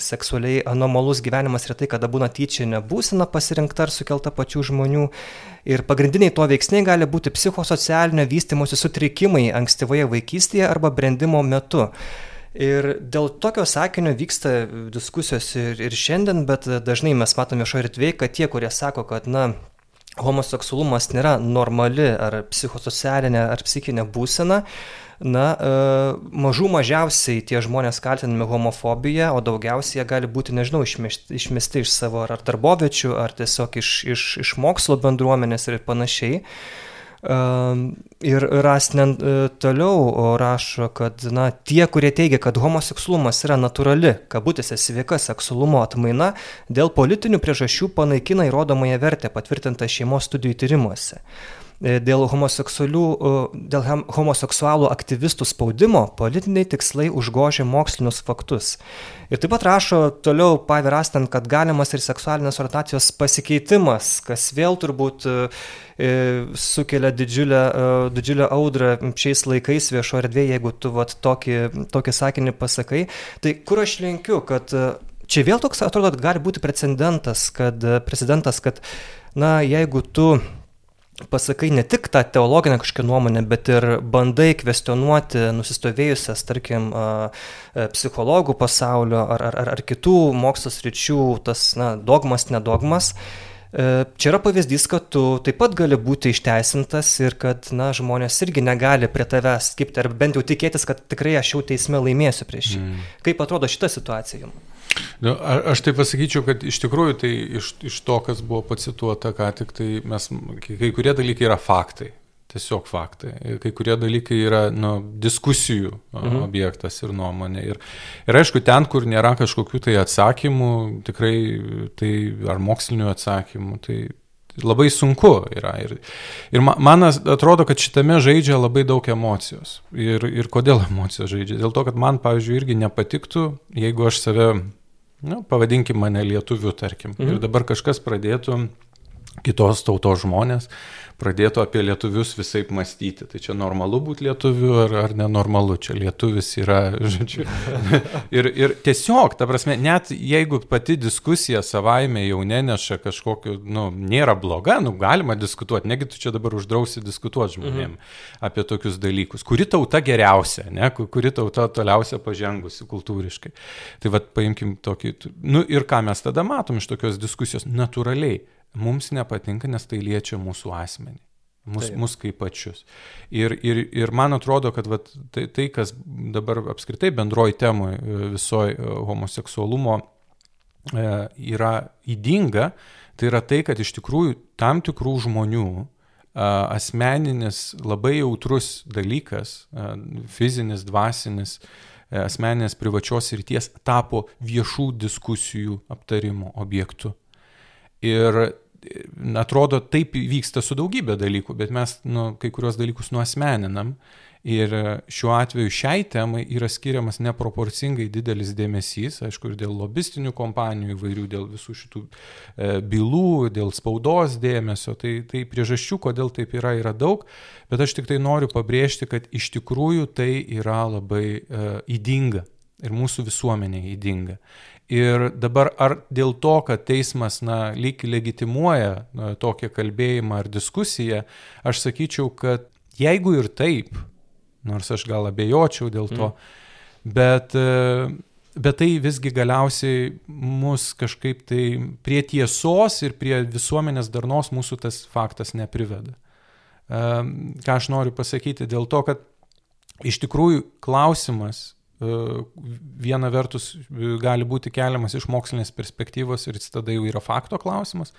seksualiai anomalus gyvenimas retai kada būna tyčinė būsena pasirinkta ar sukelta pačių žmonių. Ir pagrindiniai to veiksniai gali būti psichosocialinio vystimosi sutrikimai ankstyvoje vaikystėje arba brandimo metu. Ir dėl tokio sakinio vyksta diskusijos ir, ir šiandien, bet dažnai mes matome viešoje erdvėje, kad tie, kurie sako, kad, na, homoseksualumas nėra normali ar psichosocialinė ar psichinė būsena, na, e, mažų mažiausiai tie žmonės kaltinami homofobija, o daugiausiai jie gali būti, nežinau, išmesti, išmesti iš savo ar darboviečių, ar tiesiog iš, iš, iš mokslo bendruomenės ir panašiai. Uh, ir Rasnen uh, toliau rašo, kad na, tie, kurie teigia, kad homoseksualumas yra natūrali, kabutėse sveika seksualumo atmaina, dėl politinių priežasčių panaikina įrodomąją vertę patvirtintą šeimos studijų tyrimuose. Dėl, dėl homoseksualų aktyvistų spaudimo politiniai tikslai užgožia mokslinius faktus. Ir taip pat rašo toliau Pavirastan, kad galimas ir seksualinės orientacijos pasikeitimas, kas vėl turbūt e, sukelia didžiulę, e, didžiulę audrą šiais laikais viešo erdvėje, jeigu tu vat, tokį, tokį sakinį pasakai. Tai kur aš linkiu, kad e, čia vėl toks atrodo, gali būti precedentas, kad prezidentas, kad na, jeigu tu pasakai ne tik tą teologinę kažkokią nuomonę, bet ir bandai kvestionuoti nusistovėjusias, tarkim, psichologų pasaulio ar, ar, ar, kitų mokslo sričių tas na, dogmas, nedogmas. E, čia yra pavyzdys, kad tu taip pat gali būti išteisintas ir kad na, žmonės irgi negali prie tavęs skipti, ar bent jau tikėtis, kad tikrai aš jau teisme laimėsiu prieš jį. Mm. Kaip atrodo šita situacija jums? Nu, aš tai pasakyčiau, kad iš tikrųjų tai iš, iš to, kas buvo pacituota, ką tik tai mes, kai kurie dalykai yra faktai. Tiesiog faktai. Kai kurie dalykai yra nu, diskusijų mhm. objektas ir nuomonė. Ir, ir aišku, ten, kur nėra kažkokių tai atsakymų, tikrai tai ar mokslinių atsakymų, tai labai sunku yra. Ir, ir man atrodo, kad šitame žaidžia labai daug emocijos. Ir, ir kodėl emocijos žaidžia? Dėl to, kad man, pavyzdžiui, irgi nepatiktų, jeigu aš save nu, pavadinkim mane lietuviu, tarkim. Mhm. Ir dabar kažkas pradėtų kitos tautos žmonės pradėtų apie lietuvius visai mąstyti. Tai čia normalu būti lietuviu ar, ar nenormalu, čia lietuvis yra, žodžiu. ir, ir tiesiog, ta prasme, net jeigu pati diskusija savaime jau neneša kažkokiu, nu, nėra bloga, nu, galima diskutuoti, negi tu čia dabar uždrausi diskutuoti žmonėm mhm. apie tokius dalykus. Kuri tauta geriausia, ne, kuri tauta toliausia pažengusi kultūriškai. Tai vad paimkim tokį, nu ir ką mes tada matom iš tokios diskusijos, natūraliai mums nepatinka, nes tai liečia mūsų asmenį. Mus, mus kaip pačius. Ir, ir, ir man atrodo, kad vat, tai, tai, kas dabar apskritai bendroji temoje visoji e, homoseksualumo e, yra įdinga, tai yra tai, kad iš tikrųjų tam tikrų žmonių e, asmeninis labai jautrus dalykas, fizinis, dvasinis, asmeninės privačios ryties tapo viešų diskusijų aptarimo objektu. Ir atrodo, taip vyksta su daugybė dalykų, bet mes nu, kai kurios dalykus nuosmeninam. Ir šiuo atveju šiai temai yra skiriamas neproporcingai didelis dėmesys, aišku, ir dėl lobistinių kompanijų įvairių, dėl visų šitų e, bylų, dėl spaudos dėmesio. Tai, tai priežasčių, kodėl taip yra, yra daug, bet aš tik tai noriu pabrėžti, kad iš tikrųjų tai yra labai e, įdinga ir mūsų visuomenė įdinga. Ir dabar ar dėl to, kad teismas, na, lyg legitimuoja na, tokią kalbėjimą ar diskusiją, aš sakyčiau, kad jeigu ir taip, nors aš gal abejočiau dėl to, mm. bet, bet tai visgi galiausiai mus kažkaip tai prie tiesos ir prie visuomenės darnos mūsų tas faktas nepriveda. Ką aš noriu pasakyti dėl to, kad iš tikrųjų klausimas viena vertus gali būti keliamas iš mokslinės perspektyvos ir jis tada jau yra fakto klausimas,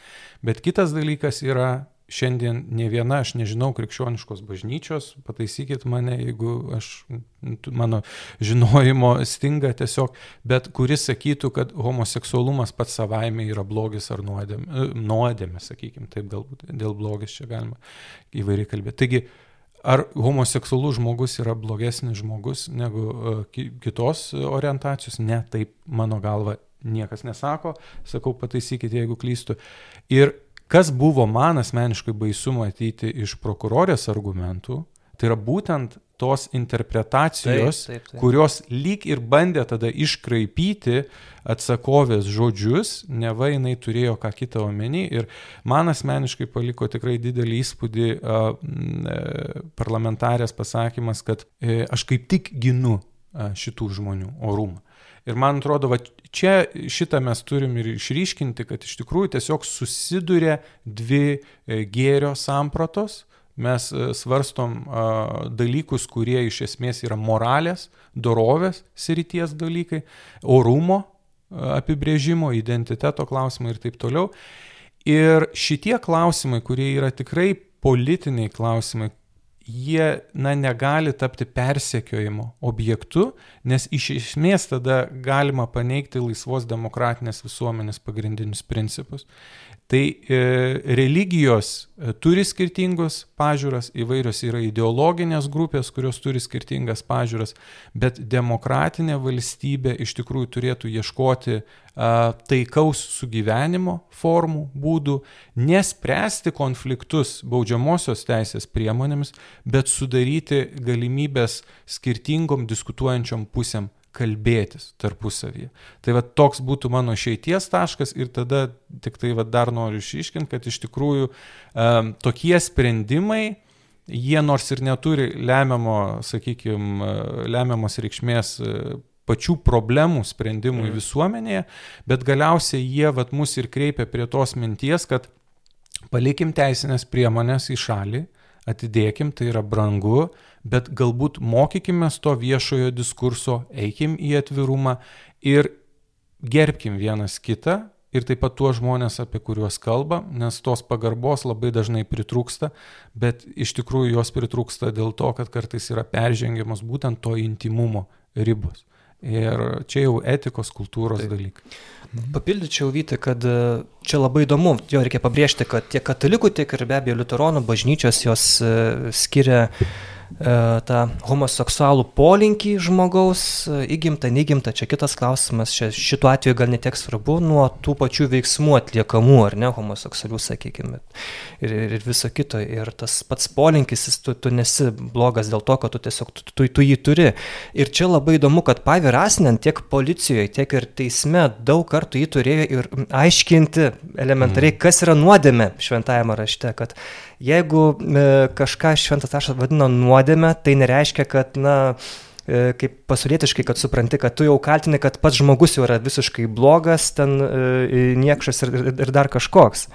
bet kitas dalykas yra šiandien ne viena, aš nežinau, krikščioniškos bažnyčios, pataisykit mane, jeigu aš, mano žinojimo stinga tiesiog, bet kuris sakytų, kad homoseksualumas pats savaime yra blogis ar nuodėmė, nuodėmė sakykime, taip galbūt dėl blogis čia galima įvairiai kalbėti. Taigi, Ar homoseksualus žmogus yra blogesnis žmogus negu uh, kitos orientacijos? Ne, taip mano galva niekas nesako, sakau pataisykite, jeigu klystu. Ir kas buvo man asmeniškai baisu matyti iš prokurorės argumentų, tai yra būtent tos interpretacijos, taip, taip, taip. kurios lyg ir bandė tada iškraipyti atsakovės žodžius, neva jinai turėjo ką kitą omeny ir man asmeniškai paliko tikrai didelį įspūdį a, a, parlamentarės pasakymas, kad a, e, aš kaip tik ginu a, šitų žmonių orumą. Ir man atrodo, va, čia šitą mes turim ir išryškinti, kad iš tikrųjų tiesiog susiduria dvi e, gėrio sampratos mes e, svarstom dalykus, kurie iš esmės yra moralės, dorovės srities dalykai, orumo apibrėžimo, identiteto klausimai ir taip toliau. Ir šitie klausimai, kurie yra tikrai politiniai klausimai, jie na, negali tapti persekiojimo objektu, nes iš esmės tada galima paneigti laisvos demokratinės visuomenės pagrindinius principus. Tai e, religijos e, turi skirtingus pažiūras, įvairios yra ideologinės grupės, kurios turi skirtingas pažiūras, bet demokratinė valstybė iš tikrųjų turėtų ieškoti a, taikaus sugyvenimo formų, būdų, nespręsti konfliktus baudžiamosios teisės priemonėmis, bet sudaryti galimybės skirtingom diskutuojančiom pusėm kalbėtis tarpusavyje. Tai va toks būtų mano šeities taškas ir tada tik tai va dar noriu išiškinti, kad iš tikrųjų um, tokie sprendimai, jie nors ir neturi lemiamo, sakykime, lemiamos reikšmės pačių problemų sprendimui mm. visuomenėje, bet galiausiai jie vat, mus ir kreipia prie tos minties, kad palikim teisinės priemonės į šalį, atidėkim, tai yra brangu, bet galbūt mokykime to viešojo diskurso, eikim į atvirumą ir gerbkim vienas kitą ir taip pat tuos žmonės, apie kuriuos kalba, nes tos pagarbos labai dažnai pritrūksta, bet iš tikrųjų jos pritrūksta dėl to, kad kartais yra peržengiamos būtent to intimumo ribos. Ir čia jau etikos kultūros Taip. dalykai. Papildyčiau Vyti, kad e, čia labai įdomu, jo reikia pabrėžti, kad tiek katalikų, tiek ir be abejo liuteronų bažnyčios jos e, skiria tą homoseksualų polinkį žmogaus, e, įgimta, neįgimta, čia kitas klausimas, čia šituo atveju gal netiek svarbu nuo tų pačių veiksmų atliekamų, ar ne, homoseksualių, sakykime, ir, ir, ir viso kito. Ir tas pats polinkis, jis, tu, tu nesi blogas dėl to, kad tu tiesiog, tu, tu, tu jį turi. Ir čia labai įdomu, kad pavyrasinant tiek policijoje, tiek ir teisme daug kartų jį turėjo ir aiškinti elementariai, mm. kas yra nuodėme šventajame rašte, kad Jeigu e, kažką šventas raštas vadina nuodėme, tai nereiškia, kad, na, e, kaip pasaulietiškai, kad supranti, kad tu jau kaltini, kad pats žmogus jau yra visiškai blogas, ten e, niekšas ir, ir dar kažkoks.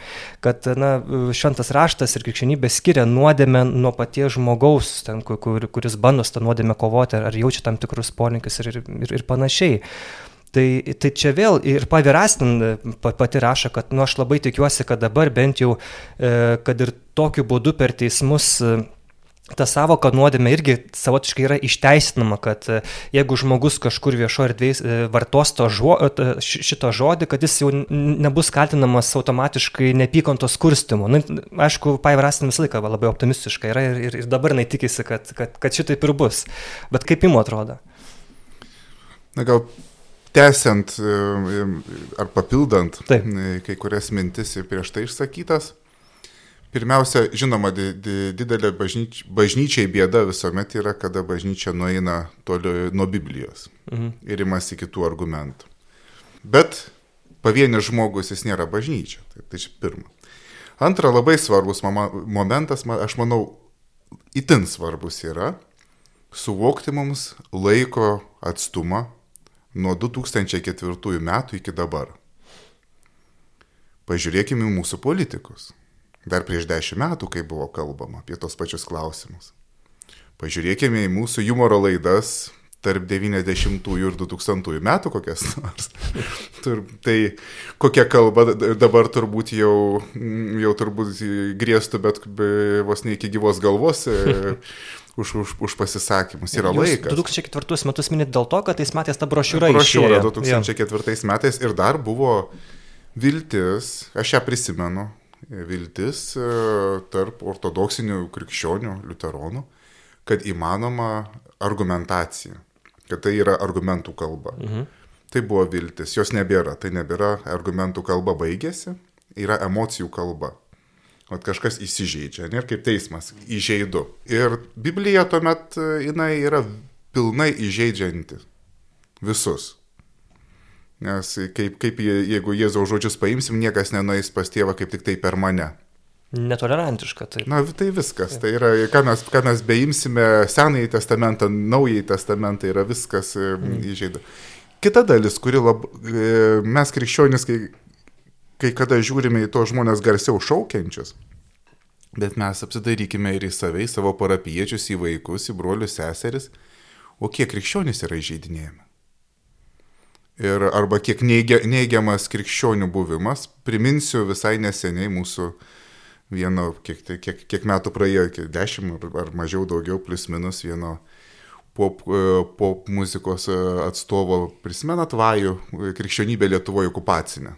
Kad na, šventas raštas ir krikščionybė skiria nuodėmę nuo paties žmogaus, ten, kur, kuris bando tą nuodėmę kovoti, ar jaučia tam tikrus polinkius ir, ir, ir panašiai. Tai, tai čia vėl ir pavirastin pati rašo, kad nu, aš labai tikiuosi, kad dabar bent jau, e, kad ir tokiu būdu per teismus e, ta savoka nuodėmė irgi savotiškai yra išteisinama, kad e, jeigu žmogus kažkur viešo erdvėje vartos to žo, šito žodį, kad jis jau nebus kaltinamas automatiškai nepykantos kurstimu. Na, nu, aišku, Paivrastin visą laiką labai optimistiška yra ir, ir, ir dabar jinai tikisi, kad, kad, kad šitaip ir bus. Bet kaip jums atrodo? Na gal tęsiant e, ar papildant Taip. E, kai kurias mintis prieš tai išsakytas. Pirmiausia, žinoma, di, di, didelė bažnyč, bažnyčiai bėda visuomet yra, kada bažnyčia nueina toliau nuo Biblijos mhm. ir imasi kitų argumentų. Bet pavienis žmogus jis nėra bažnyčia. Tai, tai čia pirma. Antra, labai svarbus mama, momentas, aš manau, itin svarbus yra suvokti mums laiko atstumą nuo 2004 metų iki dabar. Pažiūrėkime į mūsų politikus. Dar prieš dešimt metų, kai buvo kalbama apie tos pačius klausimus. Pažiūrėkime į mūsų humoro laidas tarp 90 ir 2000 metų kokias nors. tai kokia kalba dabar turbūt jau, jau turbūt grėstų, bet vos ne iki gyvos galvos už, už, už pasisakymus. Yra Jūs laikas. 2004 metus minit dėl to, kad tais metais ta brošiūra išėjo. Brošiūra 2004 ja. metais ir dar buvo viltis, aš ją prisimenu, viltis e, tarp ortodoksinių krikščionių, liuteronų, kad įmanoma argumentacija, kad tai yra argumentų kalba. Mhm. Tai buvo viltis, jos nebėra, tai nebėra argumentų kalba baigėsi, yra emocijų kalba. Vat kažkas įsižeidžia, ne kaip teismas, įžeidu. Ir Biblija tuomet e, jinai yra pilnai įžeidžianti visus. Nes kaip, kaip jeigu Jėzaus žodžius paimsim, niekas nenueis pas tėvą kaip tik tai per mane. Netolerantiška tai. Na, tai viskas. Tai yra, ką mes, ką mes beimsime, Senąjį testamentą, Naująjį testamentą, yra viskas mm. įžeidu. Kita dalis, kuri lab, e, mes krikščionys, kai kai kada žiūrime į tos žmonės garsiau šaukiančius, bet mes apsidarykime ir į save, į savo parapiečius, į vaikus, į brolius seseris, o kiek krikščionys yra įžeidinėjami. Ir arba kiek neigia, neigiamas krikščionių buvimas, priminsiu visai neseniai mūsų vieno, kiek, kiek, kiek metų praėjo, kiek dešimt ar, ar mažiau daugiau, plus minus vieno pop, pop muzikos atstovo, prisimenat vajų krikščionybę Lietuvoje okupacinę.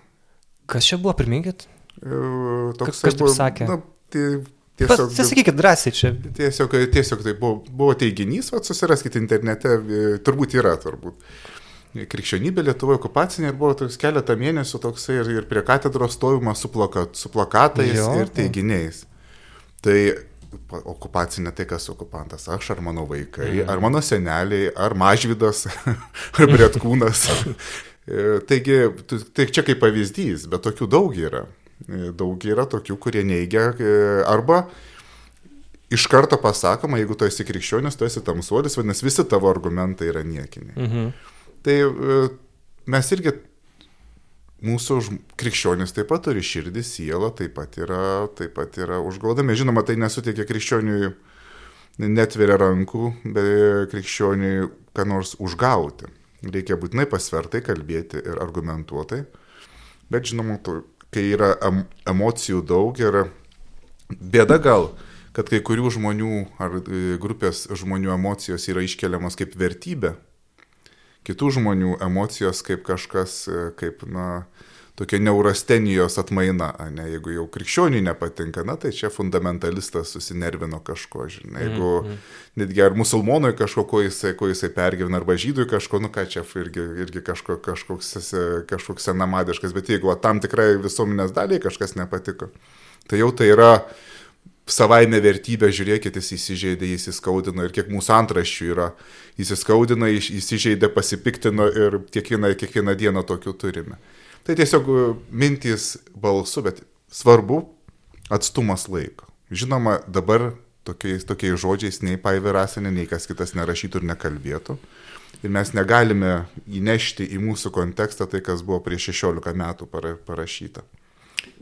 Kas čia buvo, priminkit? Toks, Kas taip sakė? Na, tai Tiesiog, Pasakykit drąsiai čia. Tiesiog, tiesiog tai buvo, buvo teiginys, o susiraskite internete, turbūt yra, turbūt. Krikščionybė Lietuvoje okupacinė ir buvo toks keletą mėnesių toksai ir, ir prie katedros stovima su, plakat, su plakatais jo. ir teiginiais. Tai okupacinė tai kas okupantas, aš ar mano vaikai, mm. ar mano seneliai, ar mažvydas, ar brėtkūnas. Taigi, tai čia kaip pavyzdys, bet tokių daug yra. Daug yra tokių, kurie neigia e, arba iš karto pasakoma, jeigu tu esi krikščionis, tu esi tamsuolis, vadinasi, visi tavo argumentai yra niekiniai. Mhm. Tai e, mes irgi, mūsų krikščionis taip pat turi širdį, sielą, taip pat yra, taip pat yra užgaudami. Žinoma, tai nesuteikia krikščioniui, netveria rankų, bet krikščioniui ką nors užgauti. Reikia būtinai pasvertai kalbėti ir argumentuotai. Bet žinoma, tu kai yra em, emocijų daug ir bėda gal, kad kai kurių žmonių ar e, grupės žmonių emocijos yra iškeliamos kaip vertybė, kitų žmonių emocijos kaip kažkas, e, kaip, na, tokia neurastenijos atmaina, ne, jeigu jau krikščioniui nepatinka, na tai čia fundamentalistas susinervino kažko, žinai, jeigu mm -hmm. netgi ar musulmonui kažko, ko jisai, ko jisai pergyvena, arba žydui kažko, nu ką čia irgi, irgi kažko, kažkoks, kažkoks senamadiškas, bet jeigu tam tikrai visuomenės daliai kažkas nepatiko, tai jau tai yra savaime vertybė, žiūrėkit, jis įsižeidė, jis įskaudino ir kiek mūsų antraščių yra, jis įskaudino, įsižeidė, pasipiktino ir kiekvieną, kiekvieną dieną tokių turime. Tai tiesiog e, mintys balsu, bet svarbu atstumas laiko. Žinoma, dabar tokiais, tokiais žodžiais nei Paiverasinė, nei kas kitas nerašytų ir nekalbėtų. Ir mes negalime įnešti į mūsų kontekstą tai, kas buvo prieš 16 metų parašyta.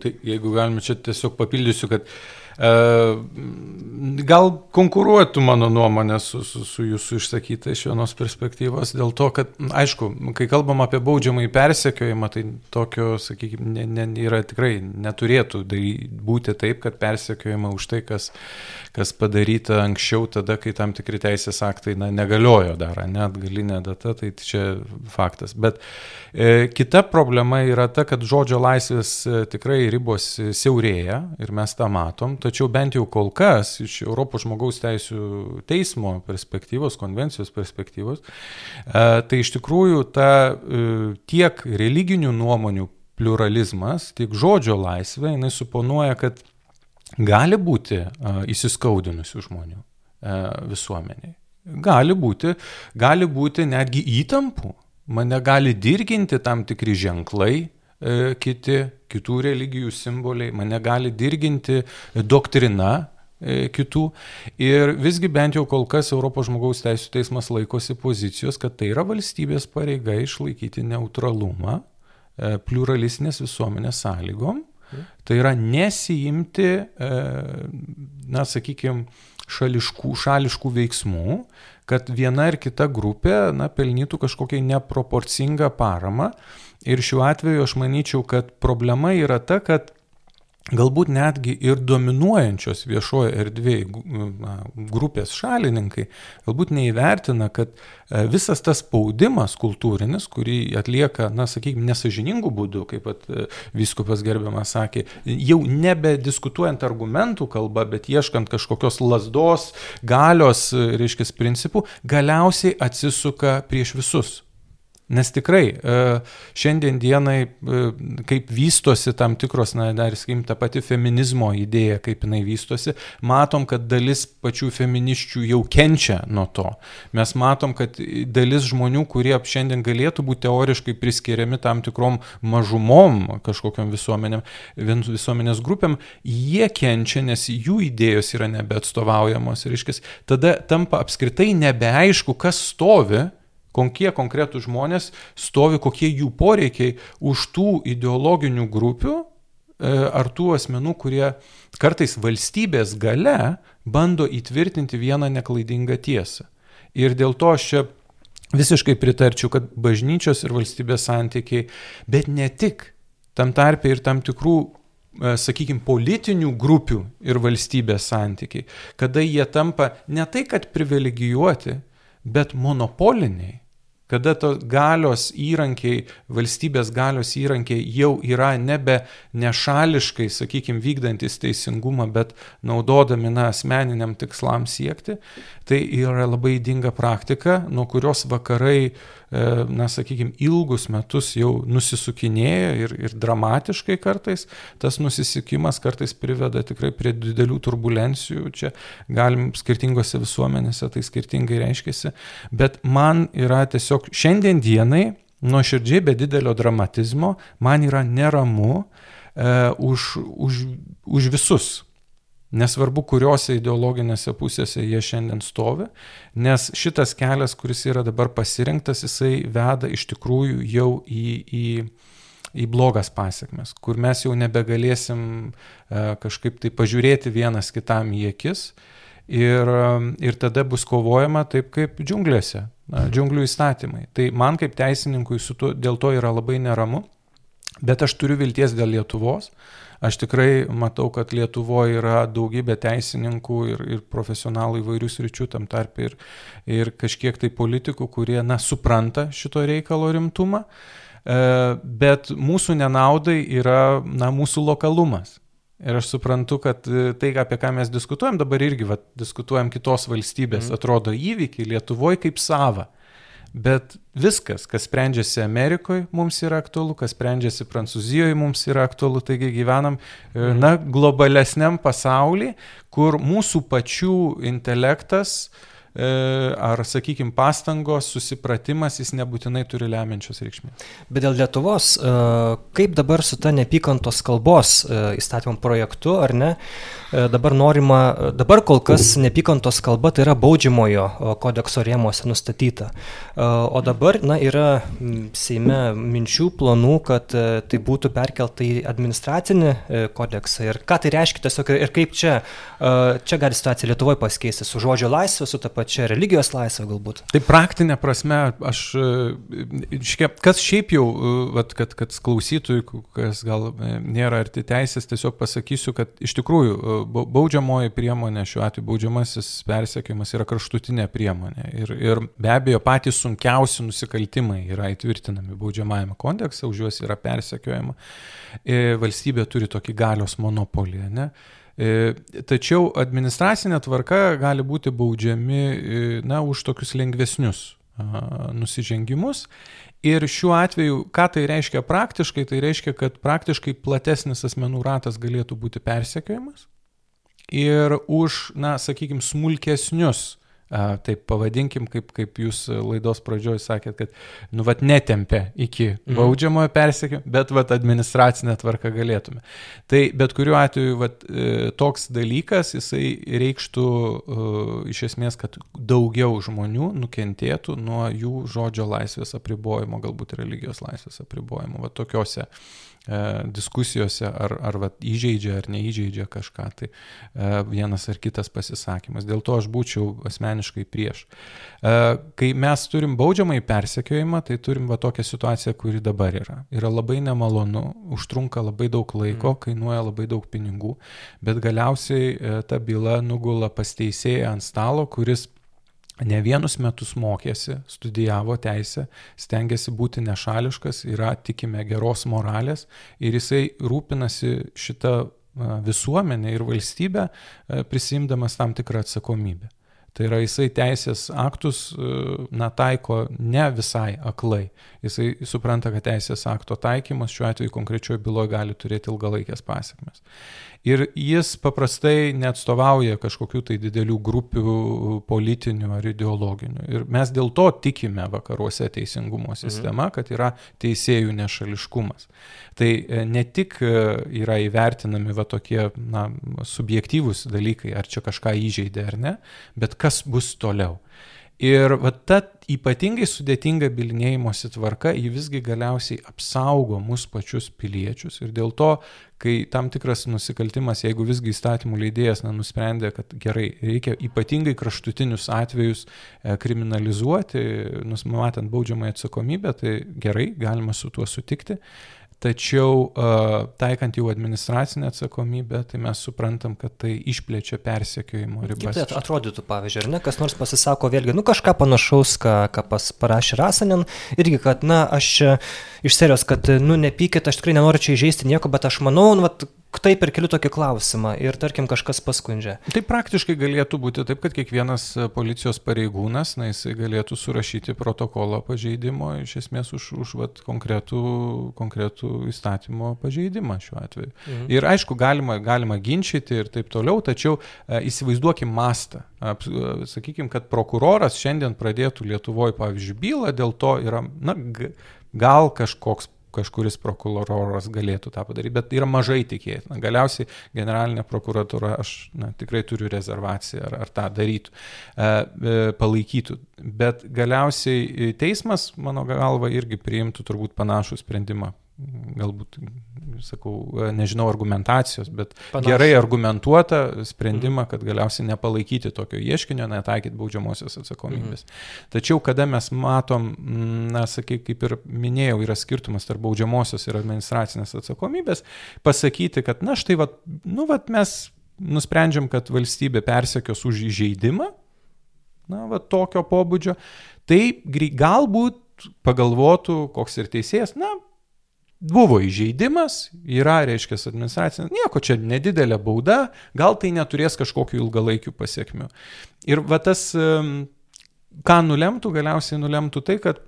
Tai jeigu galime čia tiesiog papildysiu, kad e, gal konkuruotų mano nuomonė su, su, su jūsų išsakyta iš vienos perspektyvos, dėl to, kad, aišku, kai kalbam apie baudžiamąjį persekiojimą, tai tokio, sakykime, ne, ne, yra tikrai neturėtų būti taip, kad persekiojama už tai, kas, kas padaryta anksčiau, tada, kai tam tikri teisės aktai na, negaliojo dar, net galinė data, tai čia faktas. Bet e, kita problema yra ta, kad žodžio laisvės e, tikrai ribos siaurėja ir mes tą matom, tačiau bent jau kol kas iš Europos žmogaus teisų teismo perspektyvos, konvencijos perspektyvos, e, tai iš tikrųjų ta e, tiek religinių nuomonių pluralizmas, tiek žodžio laisvė, jinai suponuoja, kad gali būti įsiskaudinusių žmonių visuomeniai. Gali būti, gali būti netgi įtampų. Mane gali dirginti tam tikri ženklai, E, kiti, kitų religijų simboliai, mane gali dirginti doktrina e, kitų. Ir visgi bent jau kol kas Europos žmogaus teisų teismas laikosi pozicijos, kad tai yra valstybės pareiga išlaikyti neutralumą e, pluralistinės visuomenės sąlygom. Tai yra nesijimti, na, sakykime, šališkų, šališkų veiksmų, kad viena ar kita grupė, na, pelnytų kažkokią neproporcingą paramą. Ir šiuo atveju aš manyčiau, kad problema yra ta, kad galbūt netgi ir dominuojančios viešoje erdvėje grupės šalininkai galbūt neįvertina, kad e, visas tas spaudimas kultūrinis, kurį atlieka, na, sakykime, nesažiningų būdų, kaip pat e, viskupas gerbiamas sakė, jau nebediskutuojant argumentų kalba, bet ieškant kažkokios lasdos, galios, e, reiškia, principų, galiausiai atsisuka prieš visus Nes tikrai e, šiandien dienai, e, kaip vystosi tam tikros, na, dar sakykim, ta pati feminizmo idėja, kaip jinai vystosi, matom, kad dalis pačių feminiščių jau kenčia nuo to. Mes matom, kad dalis žmonių, kurie šiandien galėtų būti teoriškai priskiriami tam tikrom mažumom, kažkokiam visuomenėm, visuomenės grupėm, jie kenčia, nes jų idėjos yra nebeatstovaujamos. Ir, iškis, tada tampa apskritai nebeaišku, kas stovi kokie konkretūs žmonės stovi, kokie jų poreikiai už tų ideologinių grupių e, ar tų asmenų, kurie kartais valstybės gale bando įtvirtinti vieną neklaidingą tiesą. Ir dėl to aš čia visiškai pritarčiau, kad bažnyčios ir valstybės santykiai, bet ne tik, tam tarpe ir tam tikrų e, sakykime, politinių grupių ir valstybės santykiai, kada jie tampa ne tai, kad privilegijuoti, bet monopoliniai kada to galios įrankiai, valstybės galios įrankiai jau yra nebe nešališkai, sakykime, vykdantis teisingumą, bet naudodami na, asmeniniam tikslam siekti, tai yra labai įdinga praktika, nuo kurios vakarai E, na, sakykime, ilgus metus jau nusisukinėja ir, ir dramatiškai kartais tas nusisukimas kartais priveda tikrai prie didelių turbulencijų, čia galim skirtingose visuomenėse tai skirtingai reiškiasi, bet man yra tiesiog šiandien dienai, nuoširdžiai be didelio dramatizmo, man yra neramu e, už, už, už visus. Nesvarbu, kuriuose ideologinėse pusėse jie šiandien stovi, nes šitas kelias, kuris yra dabar pasirinktas, jisai veda iš tikrųjų jau į, į, į blogas pasiekmes, kur mes jau nebegalėsim e, kažkaip tai pažiūrėti vienas kitam į akis ir, ir tada bus kovojama taip kaip džiunglėse, džiunglių įstatymai. Tai man kaip teisininkui tuo, dėl to yra labai neramu, bet aš turiu vilties dėl Lietuvos. Aš tikrai matau, kad Lietuvoje yra daugybė teisininkų ir, ir profesionalų įvairių sričių, tam tarp ir, ir kažkiek tai politikų, kurie, na, supranta šito reikalo rimtumą, e, bet mūsų nenaudai yra, na, mūsų lokalumas. Ir aš suprantu, kad e, tai, apie ką mes diskutuojam, dabar irgi va, diskutuojam kitos valstybės, mm. atrodo įvykiai Lietuvoje kaip sava. Bet viskas, kas sprendžiasi Amerikoje, mums yra aktualu, kas sprendžiasi Prancūzijoje, mums yra aktualu. Taigi gyvenam, mhm. na, globalesniam pasaulyje, kur mūsų pačių intelektas, uh, ar, sakykime, pastangos, susipratimas, jis nebūtinai turi lemiančios reikšmės. Bet dėl Lietuvos, e, kaip dabar su ta nepykantos kalbos e, įstatymo projektu, ar ne, dabar norima, dabar kol kas nepykantos kalba tai yra baudžiamojo kodekso rėmuose nustatyta. O dabar, na, yra Seime minčių, planų, kad tai būtų perkelta į administracinį kodeksą. Ir ką tai reiškia tiesiog ir kaip čia, čia gali situacija Lietuvoje pasikeisti su žodžio laisvė, su ta pačia čia religijos laisvė galbūt. Tai praktinė prasme, aš, šikia, kas šiaip jau, vat, kad, kad klausytojui, kas gal e, nėra arti teisės, tiesiog pasakysiu, kad iš tikrųjų e, baudžiamoji priemonė, šiuo atveju baudžiamasis persekiojimas yra kraštutinė priemonė. Ir, ir be abejo patys sunkiausi nusikaltimai yra įtvirtinami baudžiamajame kodekse, už juos yra persekiojama. E, valstybė turi tokį galios monopolį. Ne? E, tačiau administracinė tvarka gali būti baudžiami e, na, už tokius lengvesnius nusižengimus. Ir šiuo atveju, ką tai reiškia praktiškai, tai reiškia, kad praktiškai platesnis asmenų ratas galėtų būti persekiojamas. Ir už, na, sakykime, smulkesnius taip pavadinkim, kaip, kaip jūs laidos pradžioje sakėt, kad, nu, vat netempia iki mhm. baudžiamojo persekio, bet, vat administracinę tvarką galėtume. Tai bet kuriuo atveju, vat e, toks dalykas, jisai reikštų uh, iš esmės, kad daugiau žmonių nukentėtų nuo jų žodžio laisvės apribojimo, galbūt religijos laisvės apribojimo, va tokiuose E, diskusijose, ar, ar vat, įžeidžia ar neįžeidžia kažką, tai e, vienas ar kitas pasisakymas. Dėl to aš būčiau asmeniškai prieš. E, kai mes turim baudžiamą į persekiojimą, tai turim va tokią situaciją, kuri dabar yra. Yra labai nemalonu, užtrunka labai daug laiko, mm. kainuoja labai daug pinigų, bet galiausiai ta byla nugula pas teisėją ant stalo, kuris ne vienus metus mokėsi, studijavo teisę, stengiasi būti nešališkas, yra tikime geros moralės ir jisai rūpinasi šitą visuomenę ir valstybę, prisimdamas tam tikrą atsakomybę. Tai yra jisai teisės aktus na, taiko ne visai aklai. Jisai supranta, kad teisės akto taikymas šiuo atveju konkrečioje byloje gali turėti ilgalaikės pasiekmes. Ir jis paprastai neatstovauja kažkokių tai didelių grupių politinių ar ideologinių. Ir mes dėl to tikime vakaruose teisingumo mhm. sistema, kad yra teisėjų nešališkumas. Tai e, ne tik e, yra įvertinami va tokie na, subjektyvūs dalykai, ar čia kažką įžeidė ar ne, bet kas bus toliau. Ir va ta ypatingai sudėtinga bilinėjimosi tvarka, ji visgi galiausiai apsaugo mus pačius piliečius. Ir dėl to, kai tam tikras nusikaltimas, jeigu visgi įstatymų leidėjas na, nusprendė, kad gerai, reikia ypatingai kraštutinius atvejus e, kriminalizuoti, numatant baudžiamąją atsakomybę, tai gerai, galima su tuo sutikti. Tačiau taikant jau administracinę atsakomybę, tai mes suprantam, kad tai išplečia persekiojimo ribas. Kaip tai atrodytų, pavyzdžiui, ar ne, kas nors pasisako vėlgi, nu kažką panašaus, ką, ką pas, parašė Rasanen, irgi, kad, na, aš iš serijos, kad, nu, nepykit, aš tikrai nenoriu čia įžeisti nieko, bet aš manau, nu, vat, taip ir keliu tokį klausimą ir tarkim kažkas paskundžia. Tai praktiškai galėtų būti taip, kad kiekvienas policijos pareigūnas, na, jisai galėtų surašyti protokolą pažeidimo iš esmės už, už vat, konkretų, konkretų įstatymo pažeidimą šiuo atveju. Mhm. Ir aišku, galima, galima ginčyti ir taip toliau, tačiau e, įsivaizduokim mastą. E, Sakykime, kad prokuroras šiandien pradėtų Lietuvoje, pavyzdžiui, bylą, dėl to yra, na, gal kažkoks kažkuris prokuroras galėtų tą padaryti, bet yra mažai tikėtina. Galiausiai generalinė prokuratura, aš na, tikrai turiu rezervaciją, ar, ar tą darytų, e, e, palaikytų. Bet galiausiai teismas, mano galva, irgi priimtų turbūt panašų sprendimą galbūt, sakau, nežinau argumentacijos, bet Panašu. gerai argumentuotą sprendimą, kad galiausiai nepalaikyti tokio ieškinio, netaikyti baudžiamosios atsakomybės. Mhm. Tačiau, kada mes matom, na, sakai, kaip ir minėjau, yra skirtumas tarp baudžiamosios ir administracinės atsakomybės, pasakyti, kad, na, štai, vat, nu, vat mes nusprendžiam, kad valstybė persekios už įžeidimą, na, va, tokio pobūdžio, tai galbūt pagalvotų, koks ir teisėjas, na, buvo įžeidimas, yra, reiškia, administracinė, nieko čia nedidelė bauda, gal tai neturės kažkokių ilgalaikių pasiekmių. Ir va tas, ką nulemtų, galiausiai nulemtų tai, kad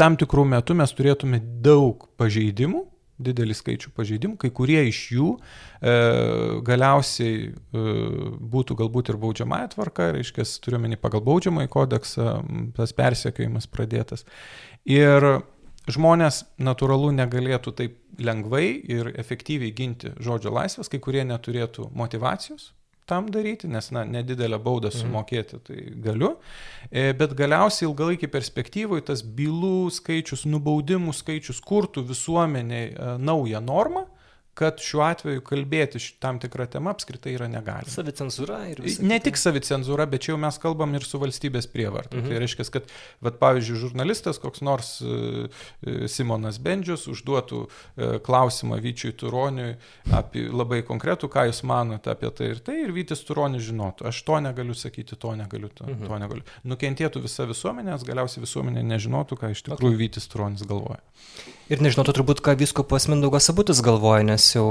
tam tikrų metų mes turėtume daug pažeidimų, didelį skaičių pažeidimų, kai kurie iš jų e, galiausiai e, būtų galbūt ir baudžiamąją tvarką, reiškia, turiuomenį pagal baudžiamąjį kodeksą, tas persiekėjimas pradėtas. Ir žmonės natūralu negalėtų taip lengvai ir efektyviai ginti žodžio laisvės, kai kurie neturėtų motivacijos tam daryti, nes, na, nedidelę baudą mhm. sumokėti tai galiu, e, bet galiausiai ilgalaikį perspektyvai tas bylų skaičius, nubaudimų skaičius kurtų visuomeniai e, naują normą, kad šiuo atveju kalbėti tam tikrą temą apskritai yra negalima. Savicenzūra ir visą. Ne tik savicenzūra, bet čia jau mes kalbam ir su valstybės prievarta. Mhm. Tai reiškia, kad, vat, pavyzdžiui, žurnalistas, koks nors uh, Simonas Bendžius užduotų uh, klausimą Vyčiui Turoniui apie labai konkretų, ką jūs manote apie tai ir tai, ir Vytis Turonis žinotų, aš to negaliu sakyti, to negaliu, to, mhm. to negaliu. Nukentėtų visa visuomenė, nes galiausiai visuomenė nežinotų, ką iš tikrųjų okay. Vytis Turonis galvoja. Ir nežinotų turbūt, ką viskupas Mindaugas Abutis galvoja, nes jau,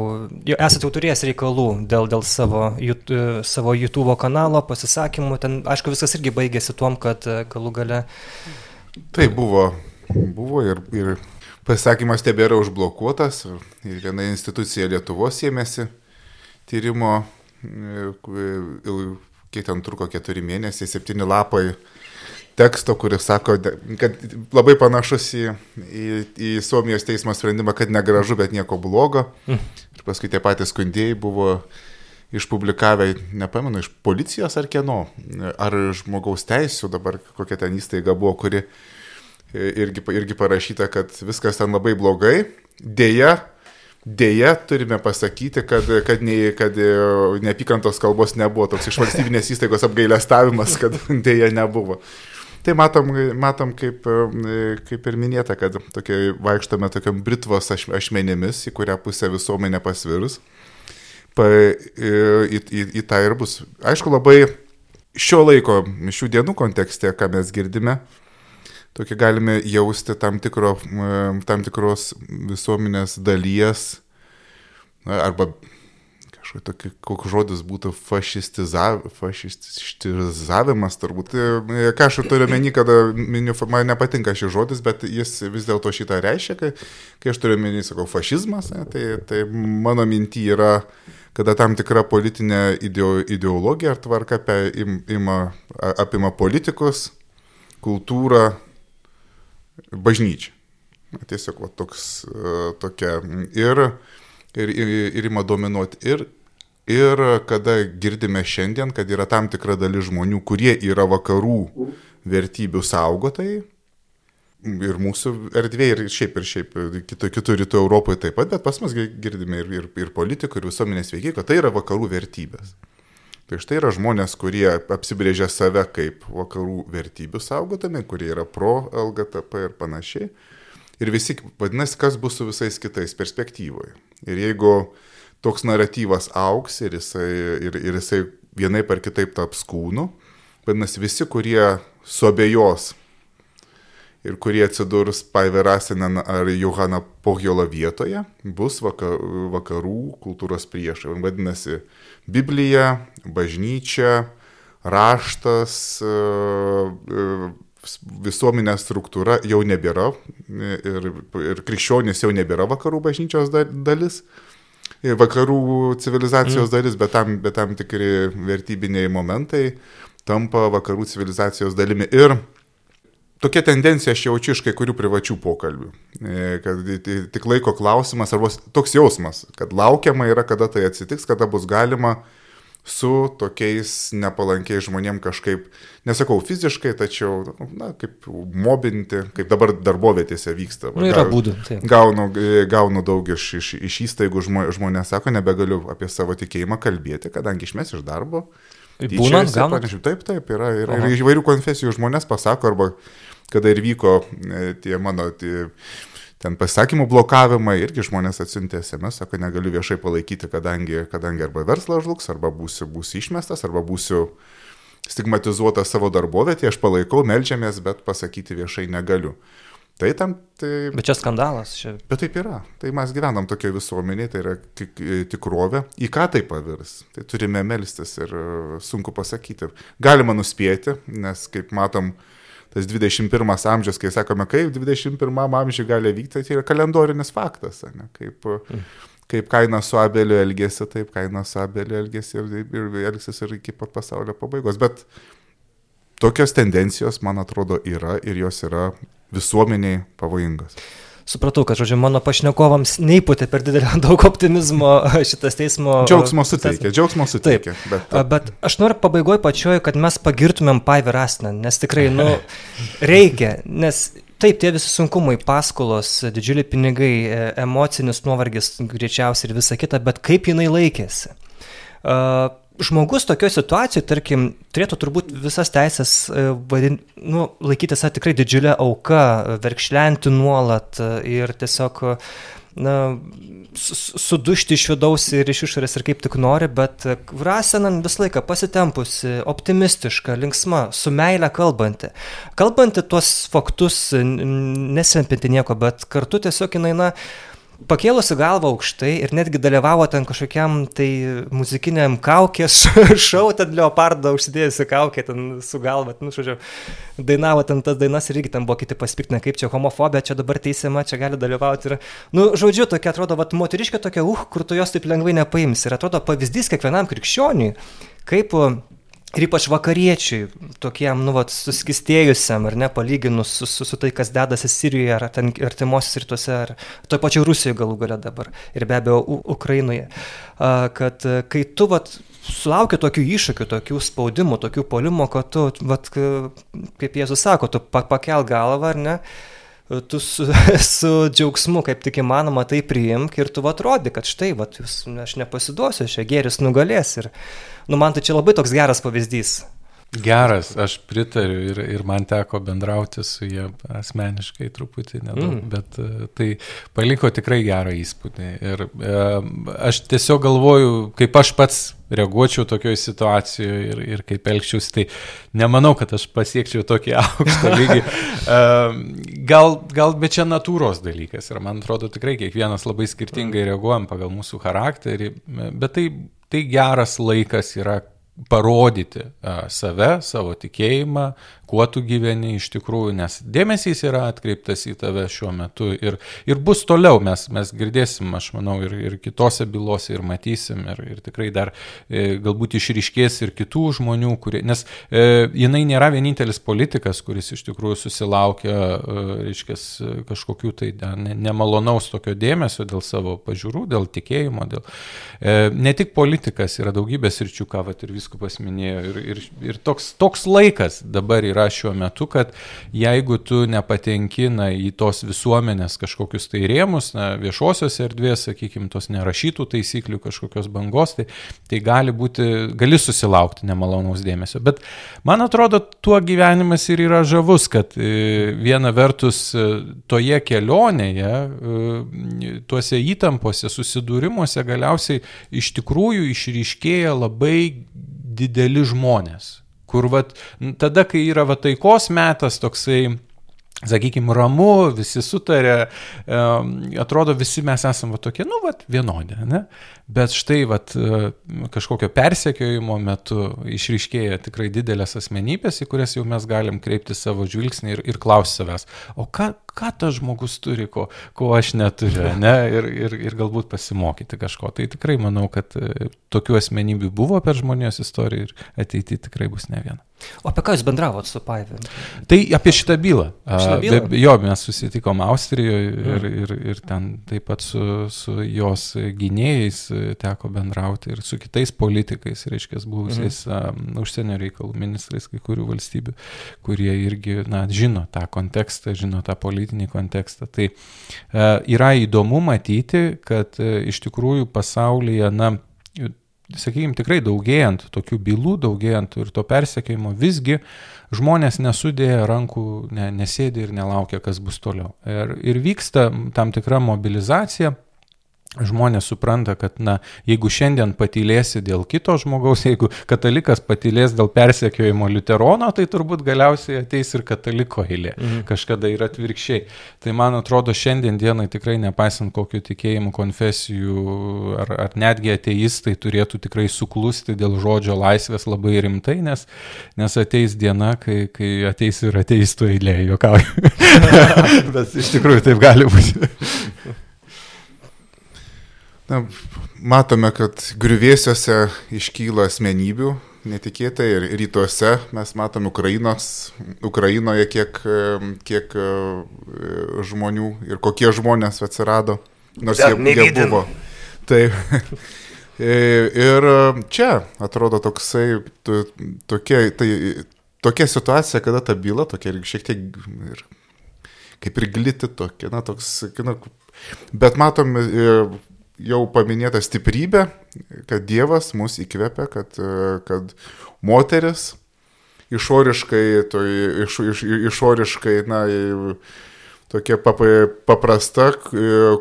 jau esate jau turėjęs reikalų dėl, dėl savo, jut, savo YouTube kanalo pasisakymų. Ten, aišku, viskas irgi baigėsi tuom, kad e, galų gale. Tai buvo, buvo ir, ir pasisakymas tebėra užblokuotas. Ir viena institucija Lietuvos ėmėsi tyrimo, e, kiek ten truko keturi mėnesiai, septyni lapai teksto, kuris sako, kad labai panašus į, į, į Suomijos teismo sprendimą, kad negražu, bet nieko blogo. Mm. Ir paskui tie patys skundėjai buvo išpublikavę, nepamenu, iš policijos ar kieno, ar žmogaus teisų, dabar kokia ten įstaiga buvo, kuri irgi, irgi parašyta, kad viskas ten labai blogai. Deja, Deja, turime pasakyti, kad, kad, ne, kad neapykantos kalbos nebuvo, toks iš valstybinės įstaigos apgailestavimas, kad dėja nebuvo. Tai matom, matom kaip, kaip ir minėta, kad tokie, vaikštame tokiam britvos ašmenėmis, į kurią pusę visuomenė pasvirus. Pa, į, į, į tą ir bus. Aišku, labai šio laiko, šių dienų kontekste, ką mes girdime, tokį galime jausti tam, tikro, tam tikros visuomenės dalies arba kažkokia, koks žodis būtų fašistizav, fašistizavimas, turbūt. E, ką aš turiu meni, kad miniu, man nepatinka šis žodis, bet jis vis dėlto šitą reiškia, kai, kai aš turiu meni, sakau, fašizmas, tai, tai mano minty yra, kada tam tikra politinė ideologija ar tvarka ima, apima politikus, kultūrą, bažnyčią. Tiesiog va, toks, e, tokia. Ir, ir, ir, ir ima dominuoti. Ir Ir kada girdime šiandien, kad yra tam tikra dalis žmonių, kurie yra vakarų vertybių saugotojai, ir mūsų erdvėje, ir šiaip, ir šiaip, kitų, kitų rytų Europoje taip pat, bet pas mus girdime ir, ir, ir politikų, ir visuomenės veikiai, kad tai yra vakarų vertybės. Tai štai yra žmonės, kurie apsibrėžia save kaip vakarų vertybių saugotami, kurie yra pro LGTP ir panašiai. Ir visi, vadinasi, kas bus su visais kitais perspektyvoje. Ir jeigu toks naratyvas auks ir jisai, ir, ir jisai vienai par kitaip taps kūnu, vadinasi, visi, kurie suabejos ir kurie atsidurs Paiverasinen ar Johana Pohjola vietoje, bus vakarų kultūros priešai. Vadinasi, Biblija, bažnyčia, raštas, e, e, visuomenės struktūra jau nebėra ir, ir krikščionis jau nebėra vakarų bažnyčios dalis, vakarų civilizacijos mm. dalis, bet tam, bet tam tikri vertybiniai momentai tampa vakarų civilizacijos dalimi. Ir tokia tendencija aš jaučiu iš kai kurių privačių pokalbių, e, kad tik laiko klausimas, arba toks jausmas, kad laukiama yra, kada tai atsitiks, kada bus galima uh, su tokiais nepalankiais žmonėm kažkaip, nesakau fiziškai, tačiau, na, kaip mobinti, kaip dabar darbovietėse vyksta. Nu, yra būdų. Taip. Gaunu, gaunu daug iš, iš, iš įstaigų, žmonės sako, nebegaliu apie savo tikėjimą kalbėti, kadangi išmes iš darbo. Būnant, gauna. Taip, taip, yra, yra, yra įvairių konfesijų žmonės pasako, arba kada ir vyko e, tie mano tie, ten pasakymų blokavimai, irgi žmonės atsiuntė SMS, sako, negaliu viešai palaikyti, kadangi, kadangi arba verslas žlugs, arba būsiu, būsiu išmestas, arba būsiu stigmatizuotas savo darbovietėje, aš palaikau, melžiamės, bet pasakyti viešai negaliu. Tai tam, tai... Bet čia skandalas. Čia... Bet taip yra. Tai mes gyvenam tokioje visuomenėje, tai yra tik, tikrovė. Į ką tai pavirs? Tai turime melstis ir sunku pasakyti. Galima nuspėti, nes kaip matom, uh, tas 21 amžius, kai sakome, kaip 21 amžiuje gali vykti, tai yra kalendorinis faktas, ne? kaip, mm. kaip kaina su abeliu elgesi, taip kaina su abeliu elgesi ir, ir, ir elgsis ir iki pat pasaulio pabaigos. Bet tokios tendencijos, man atrodo, yra ir jos yra visuomeniai pavojingas supratau, kad, žodžiu, mano pašnekovams neįputė per didelio daug optimizmo šitas teismo. Džiaugsmo suteikia, džiaugsmo suteikia. Taip, bet, bet aš noriu pabaigoje pačioje, kad mes pagirtumėm Paiverasną, nes tikrai, nu, reikia, nes Taip, tie visi sunkumai, paskolos, didžiuliai pinigai, e, emocinis nuovargis greičiausiai ir visa kita, bet kaip jinai laikėsi. Uh, žmogus tokioje situacijoje, tarkim, turėtų turbūt visas teisės e, vadin, nu, laikytis tikrai didžiulę auką, verkšlenti nuolat e, ir tiesiog na, sudušti iš vidaus ir iš išorės ir kaip tik nori, bet Rasenan visą laiką pasitempusi, optimistiška, linksma, su meile kalbanti. Kalbanti tuos faktus, nesempinti nieko, bet kartu tiesiog jinai, na, pakėlusi galvą aukštai ir netgi dalyvavo ten kažkokiam tai muzikiniam kaukės šau, ten leopardą užsidėjusi kaukė ten su galva, nu, žodžiu, dainavo ten tas dainas ir irgi ten buvo kiti pasipiktinę, kaip čia homofobija, čia dabar teisėma, čia gali dalyvauti ir, nu, žodžiu, tokia atrodo, vat, moteriškė tokia, uh, kur tu jos taip lengvai nepaims ir atrodo pavyzdys kiekvienam krikščioniui, kaip Ir ypač vakariečiui, tokiem, nu, vat, suskistėjusiam, ar ne, palyginus su, su, su tai, kas dedasi Sirijoje, ar ten artimuosius rytuose, ar toje pačioje Rusijoje galų gale dabar, ir be abejo U Ukrainoje, kad kai tu, vat, sulaukia tokių iššūkių, tokių spaudimų, tokių polimų, kad tu, vat, kaip Jėzus sako, tu pakel galvą, ar ne, tu su, su džiaugsmu, kaip tik įmanoma, tai priimk ir tu atrodi, kad štai, vat, jūs, aš nepasiduosiu, šia gėris nugalės. Ir, nu man tai čia labai toks geras pavyzdys. Geras, aš pritariu ir, ir man teko bendrauti su jie asmeniškai truputį nedaug, mm. bet uh, tai paliko tikrai gerą įspūdį. Ir uh, aš tiesiog galvoju, kaip aš pats reaguočiau tokioje situacijoje ir, ir kaip elgčiausi, tai nemanau, kad aš pasiekčiau tokį aukštą lygį. Uh, gal, gal bet čia natūros dalykas ir man atrodo tikrai kiekvienas labai skirtingai reaguojam pagal mūsų charakterį, bet tai tai geras laikas yra parodyti save, savo tikėjimą, kuo tu gyveni iš tikrųjų, nes dėmesys yra atkreiptas į tave šiuo metu ir, ir bus toliau, mes, mes girdėsim, aš manau, ir, ir kitose bylose ir matysim, ir, ir tikrai dar e, galbūt išryškės ir kitų žmonių, kurie, nes e, jinai nėra vienintelis politikas, kuris iš tikrųjų susilaukia, e, reiškia, kažkokių tai ne, nemalonaus tokio dėmesio dėl savo pažiūrų, dėl tikėjimo, dėl, e, ne tik politikas, yra daugybės ryčių, ką vat ir vis viskupas minėjo. Ir, ir, ir toks, toks laikas dabar yra šiuo metu, kad jeigu tu nepatenki na, į tos visuomenės kažkokius tai rėmus, na, viešosios erdvės, sakykime, tos nerašytų taisyklių kažkokios bangos, tai, tai gali būti, gali susilaukti nemalonaus dėmesio. Bet man atrodo, tuo gyvenimas ir yra žavus, kad e, viena vertus e, toje kelionėje, e, tuose įtampose, susidūrimuose galiausiai iš tikrųjų išryškėja labai dideli žmonės. Kur vat, tada, kai yra va taikos metas, toksai sakykime, ramu, visi sutarė, atrodo, visi mes esame tokie, nu, vat, vienodi, ne? Bet štai, vat, kažkokio persekiojimo metu išryškėja tikrai didelės asmenybės, į kurias jau mes galim kreipti savo žvilgsnį ir, ir klausti savęs, o ką, ką tas žmogus turi, ko, ko aš neturiu, ne? Ir, ir, ir galbūt pasimokyti kažko. Tai tikrai manau, kad e, tokių asmenybių buvo per žmonijos istoriją ir ateityje tikrai bus ne viena. O apie ką jūs bendravot su Paivė? Tai apie šitą bylą. Šitą bylą? Be, jo, mes susitikom Austrijoje ir, ir, ir ten taip pat su, su jos gynėjais teko bendrauti ir su kitais politikais, reiškia, buvusiais mm. um, užsienio reikalų ministrais kai kurių valstybių, kurie irgi, na, žino tą kontekstą, žino tą politinį kontekstą. Tai uh, yra įdomu matyti, kad uh, iš tikrųjų pasaulyje, na, sakykime, tikrai daugėjant tokių bylų, daugėjant ir to persekėjimo, visgi žmonės nesudėję rankų, ne, nesėdi ir nelaukia, kas bus toliau. Ir, ir vyksta tam tikra mobilizacija žmonės supranta, kad, na, jeigu šiandien patylėsi dėl kito žmogaus, jeigu katalikas patylės dėl persekiojimo liuterono, tai turbūt galiausiai ateis ir kataliko eilė. Mhm. Kažkada ir atvirkščiai. Tai man atrodo, šiandien dienai tikrai nepaisant kokiu tikėjimu, konfesijų ar, ar netgi ateistai turėtų tikrai suklusti dėl žodžio laisvės labai rimtai, nes, nes ateis diena, kai, kai ateis ir ateistų eilė, juokauju. Bet iš tikrųjų taip gali būti. Na, matome, kad griuvėsiuose iškyla asmenybių netikėtai ir rytuose mes matome Ukrainos, Ukrainoje kiek, kiek e, žmonių ir kokie žmonės atsirado, nors jie, jie buvo. Taip. ir čia atrodo toksai, tokia, tai, tokia situacija, kada ta byla tokia ir šiek tiek ir, kaip ir gliti tokia, na, toks, na, bet matom jau paminėta stiprybė, kad Dievas mus įkvepia, kad, kad moteris išoriškai, to, iš, iš, išoriškai, na, tokia paprasta,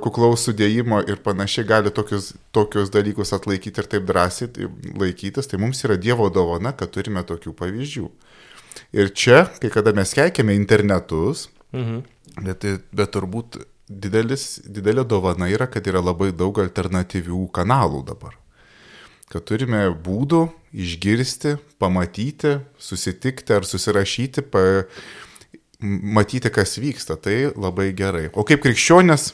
kuklaus sudėjimo ir panašiai gali tokius, tokius dalykus atlaikyti ir taip drąsiai laikytis, tai mums yra Dievo dovana, kad turime tokių pavyzdžių. Ir čia, kai kada mes keikiame internetus, mhm. bet, bet turbūt didelis, didelė dovana yra, kad yra labai daug alternatyvių kanalų dabar. Kad turime būdų išgirsti, pamatyti, susitikti ar susirašyti, pa, matyti, kas vyksta. Tai labai gerai. O kaip krikščionės,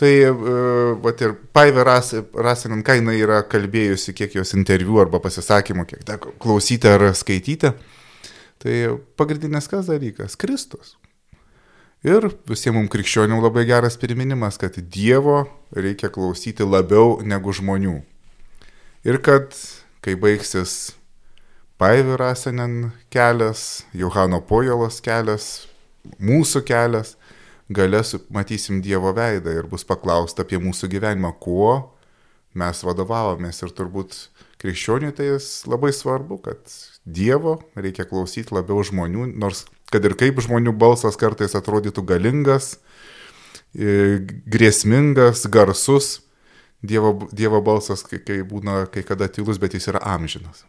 tai uh, vat ir Paivė Rasinin, ką jinai yra kalbėjusi, kiek jos interviu arba pasisakymų, kiek teko klausyti ar skaityti, tai pagrindinės kas dalykas - Kristus. Ir visiems mums krikščionių labai geras priminimas, kad Dievo reikia klausyti labiau negu žmonių. Ir kad, kai baigsis Paivirasanen kelias, Johano Pojolos kelias, mūsų kelias, galės matysim Dievo veidą ir bus paklausta apie mūsų gyvenimą, kuo mes vadovavomės. Ir turbūt krikščioniui tai labai svarbu, kad Dievo reikia klausyti labiau žmonių, nors kad ir kaip žmonių balsas kartais atrodytų galingas, grėsmingas, garsus, Dievo, dievo balsas, kai, kai būna kai kada tylus, bet jis yra amžinas.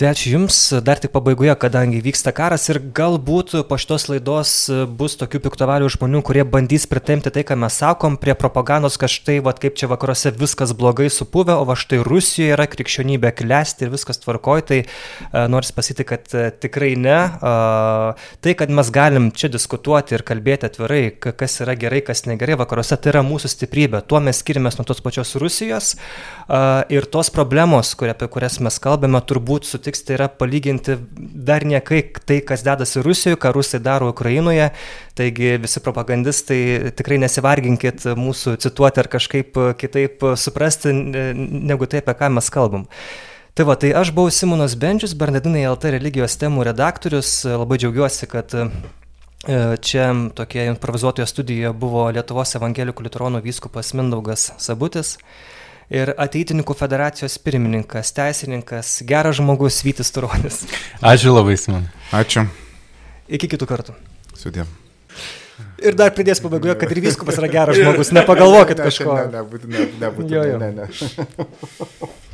Tai ačiū Jums, dar tik pabaigoje, kadangi vyksta karas ir galbūt po šitos laidos bus tokių piktavalių žmonių, kurie bandys pritemti tai, ką mes sakom, prie propagandos, kad štai, va, kaip čia vakaruose viskas blogai supuvę, o va štai Rusijoje yra krikščionybė klesti ir viskas tvarkoj, tai uh, nors pasiti, kad uh, tikrai ne. Uh, tai, kad mes galim čia diskutuoti ir kalbėti atvirai, kas yra gerai, kas negerai vakaruose, tai yra mūsų stiprybė. Tuo mes skiriamės nuo tos pačios Rusijos uh, ir tos problemos, kurie, apie kurias mes kalbame, turbūt sutikti sutiks, tai yra palyginti dar niekai tai, kas dedasi Rusijoje, ką Rusai daro Ukrainoje. Taigi visi propagandistai tikrai nesivarginkit mūsų cituoti ar kažkaip kitaip suprasti, negu tai, apie ką mes kalbam. Tai va, tai aš buvau Simonas Bendžius, Bernardinai LT religijos temų redaktorius. Labai džiaugiuosi, kad E, čia tokie improvizuotoje studijoje buvo Lietuvos evangelikų liuteronų vyskupas Mindaugas Sabutis ir ateitininkų federacijos pirmininkas, teisininkas, geras žmogus Vytis Turonis. Ačiū labai, Simon. Ačiū. Iki kitų kartų. Sudė. Ir dar pridės pabaigoje, kad ir vyskupas yra geras žmogus, nepagalvokit kažko. Ne, ne, nebūtinai, nebūtinai. Ne, ne.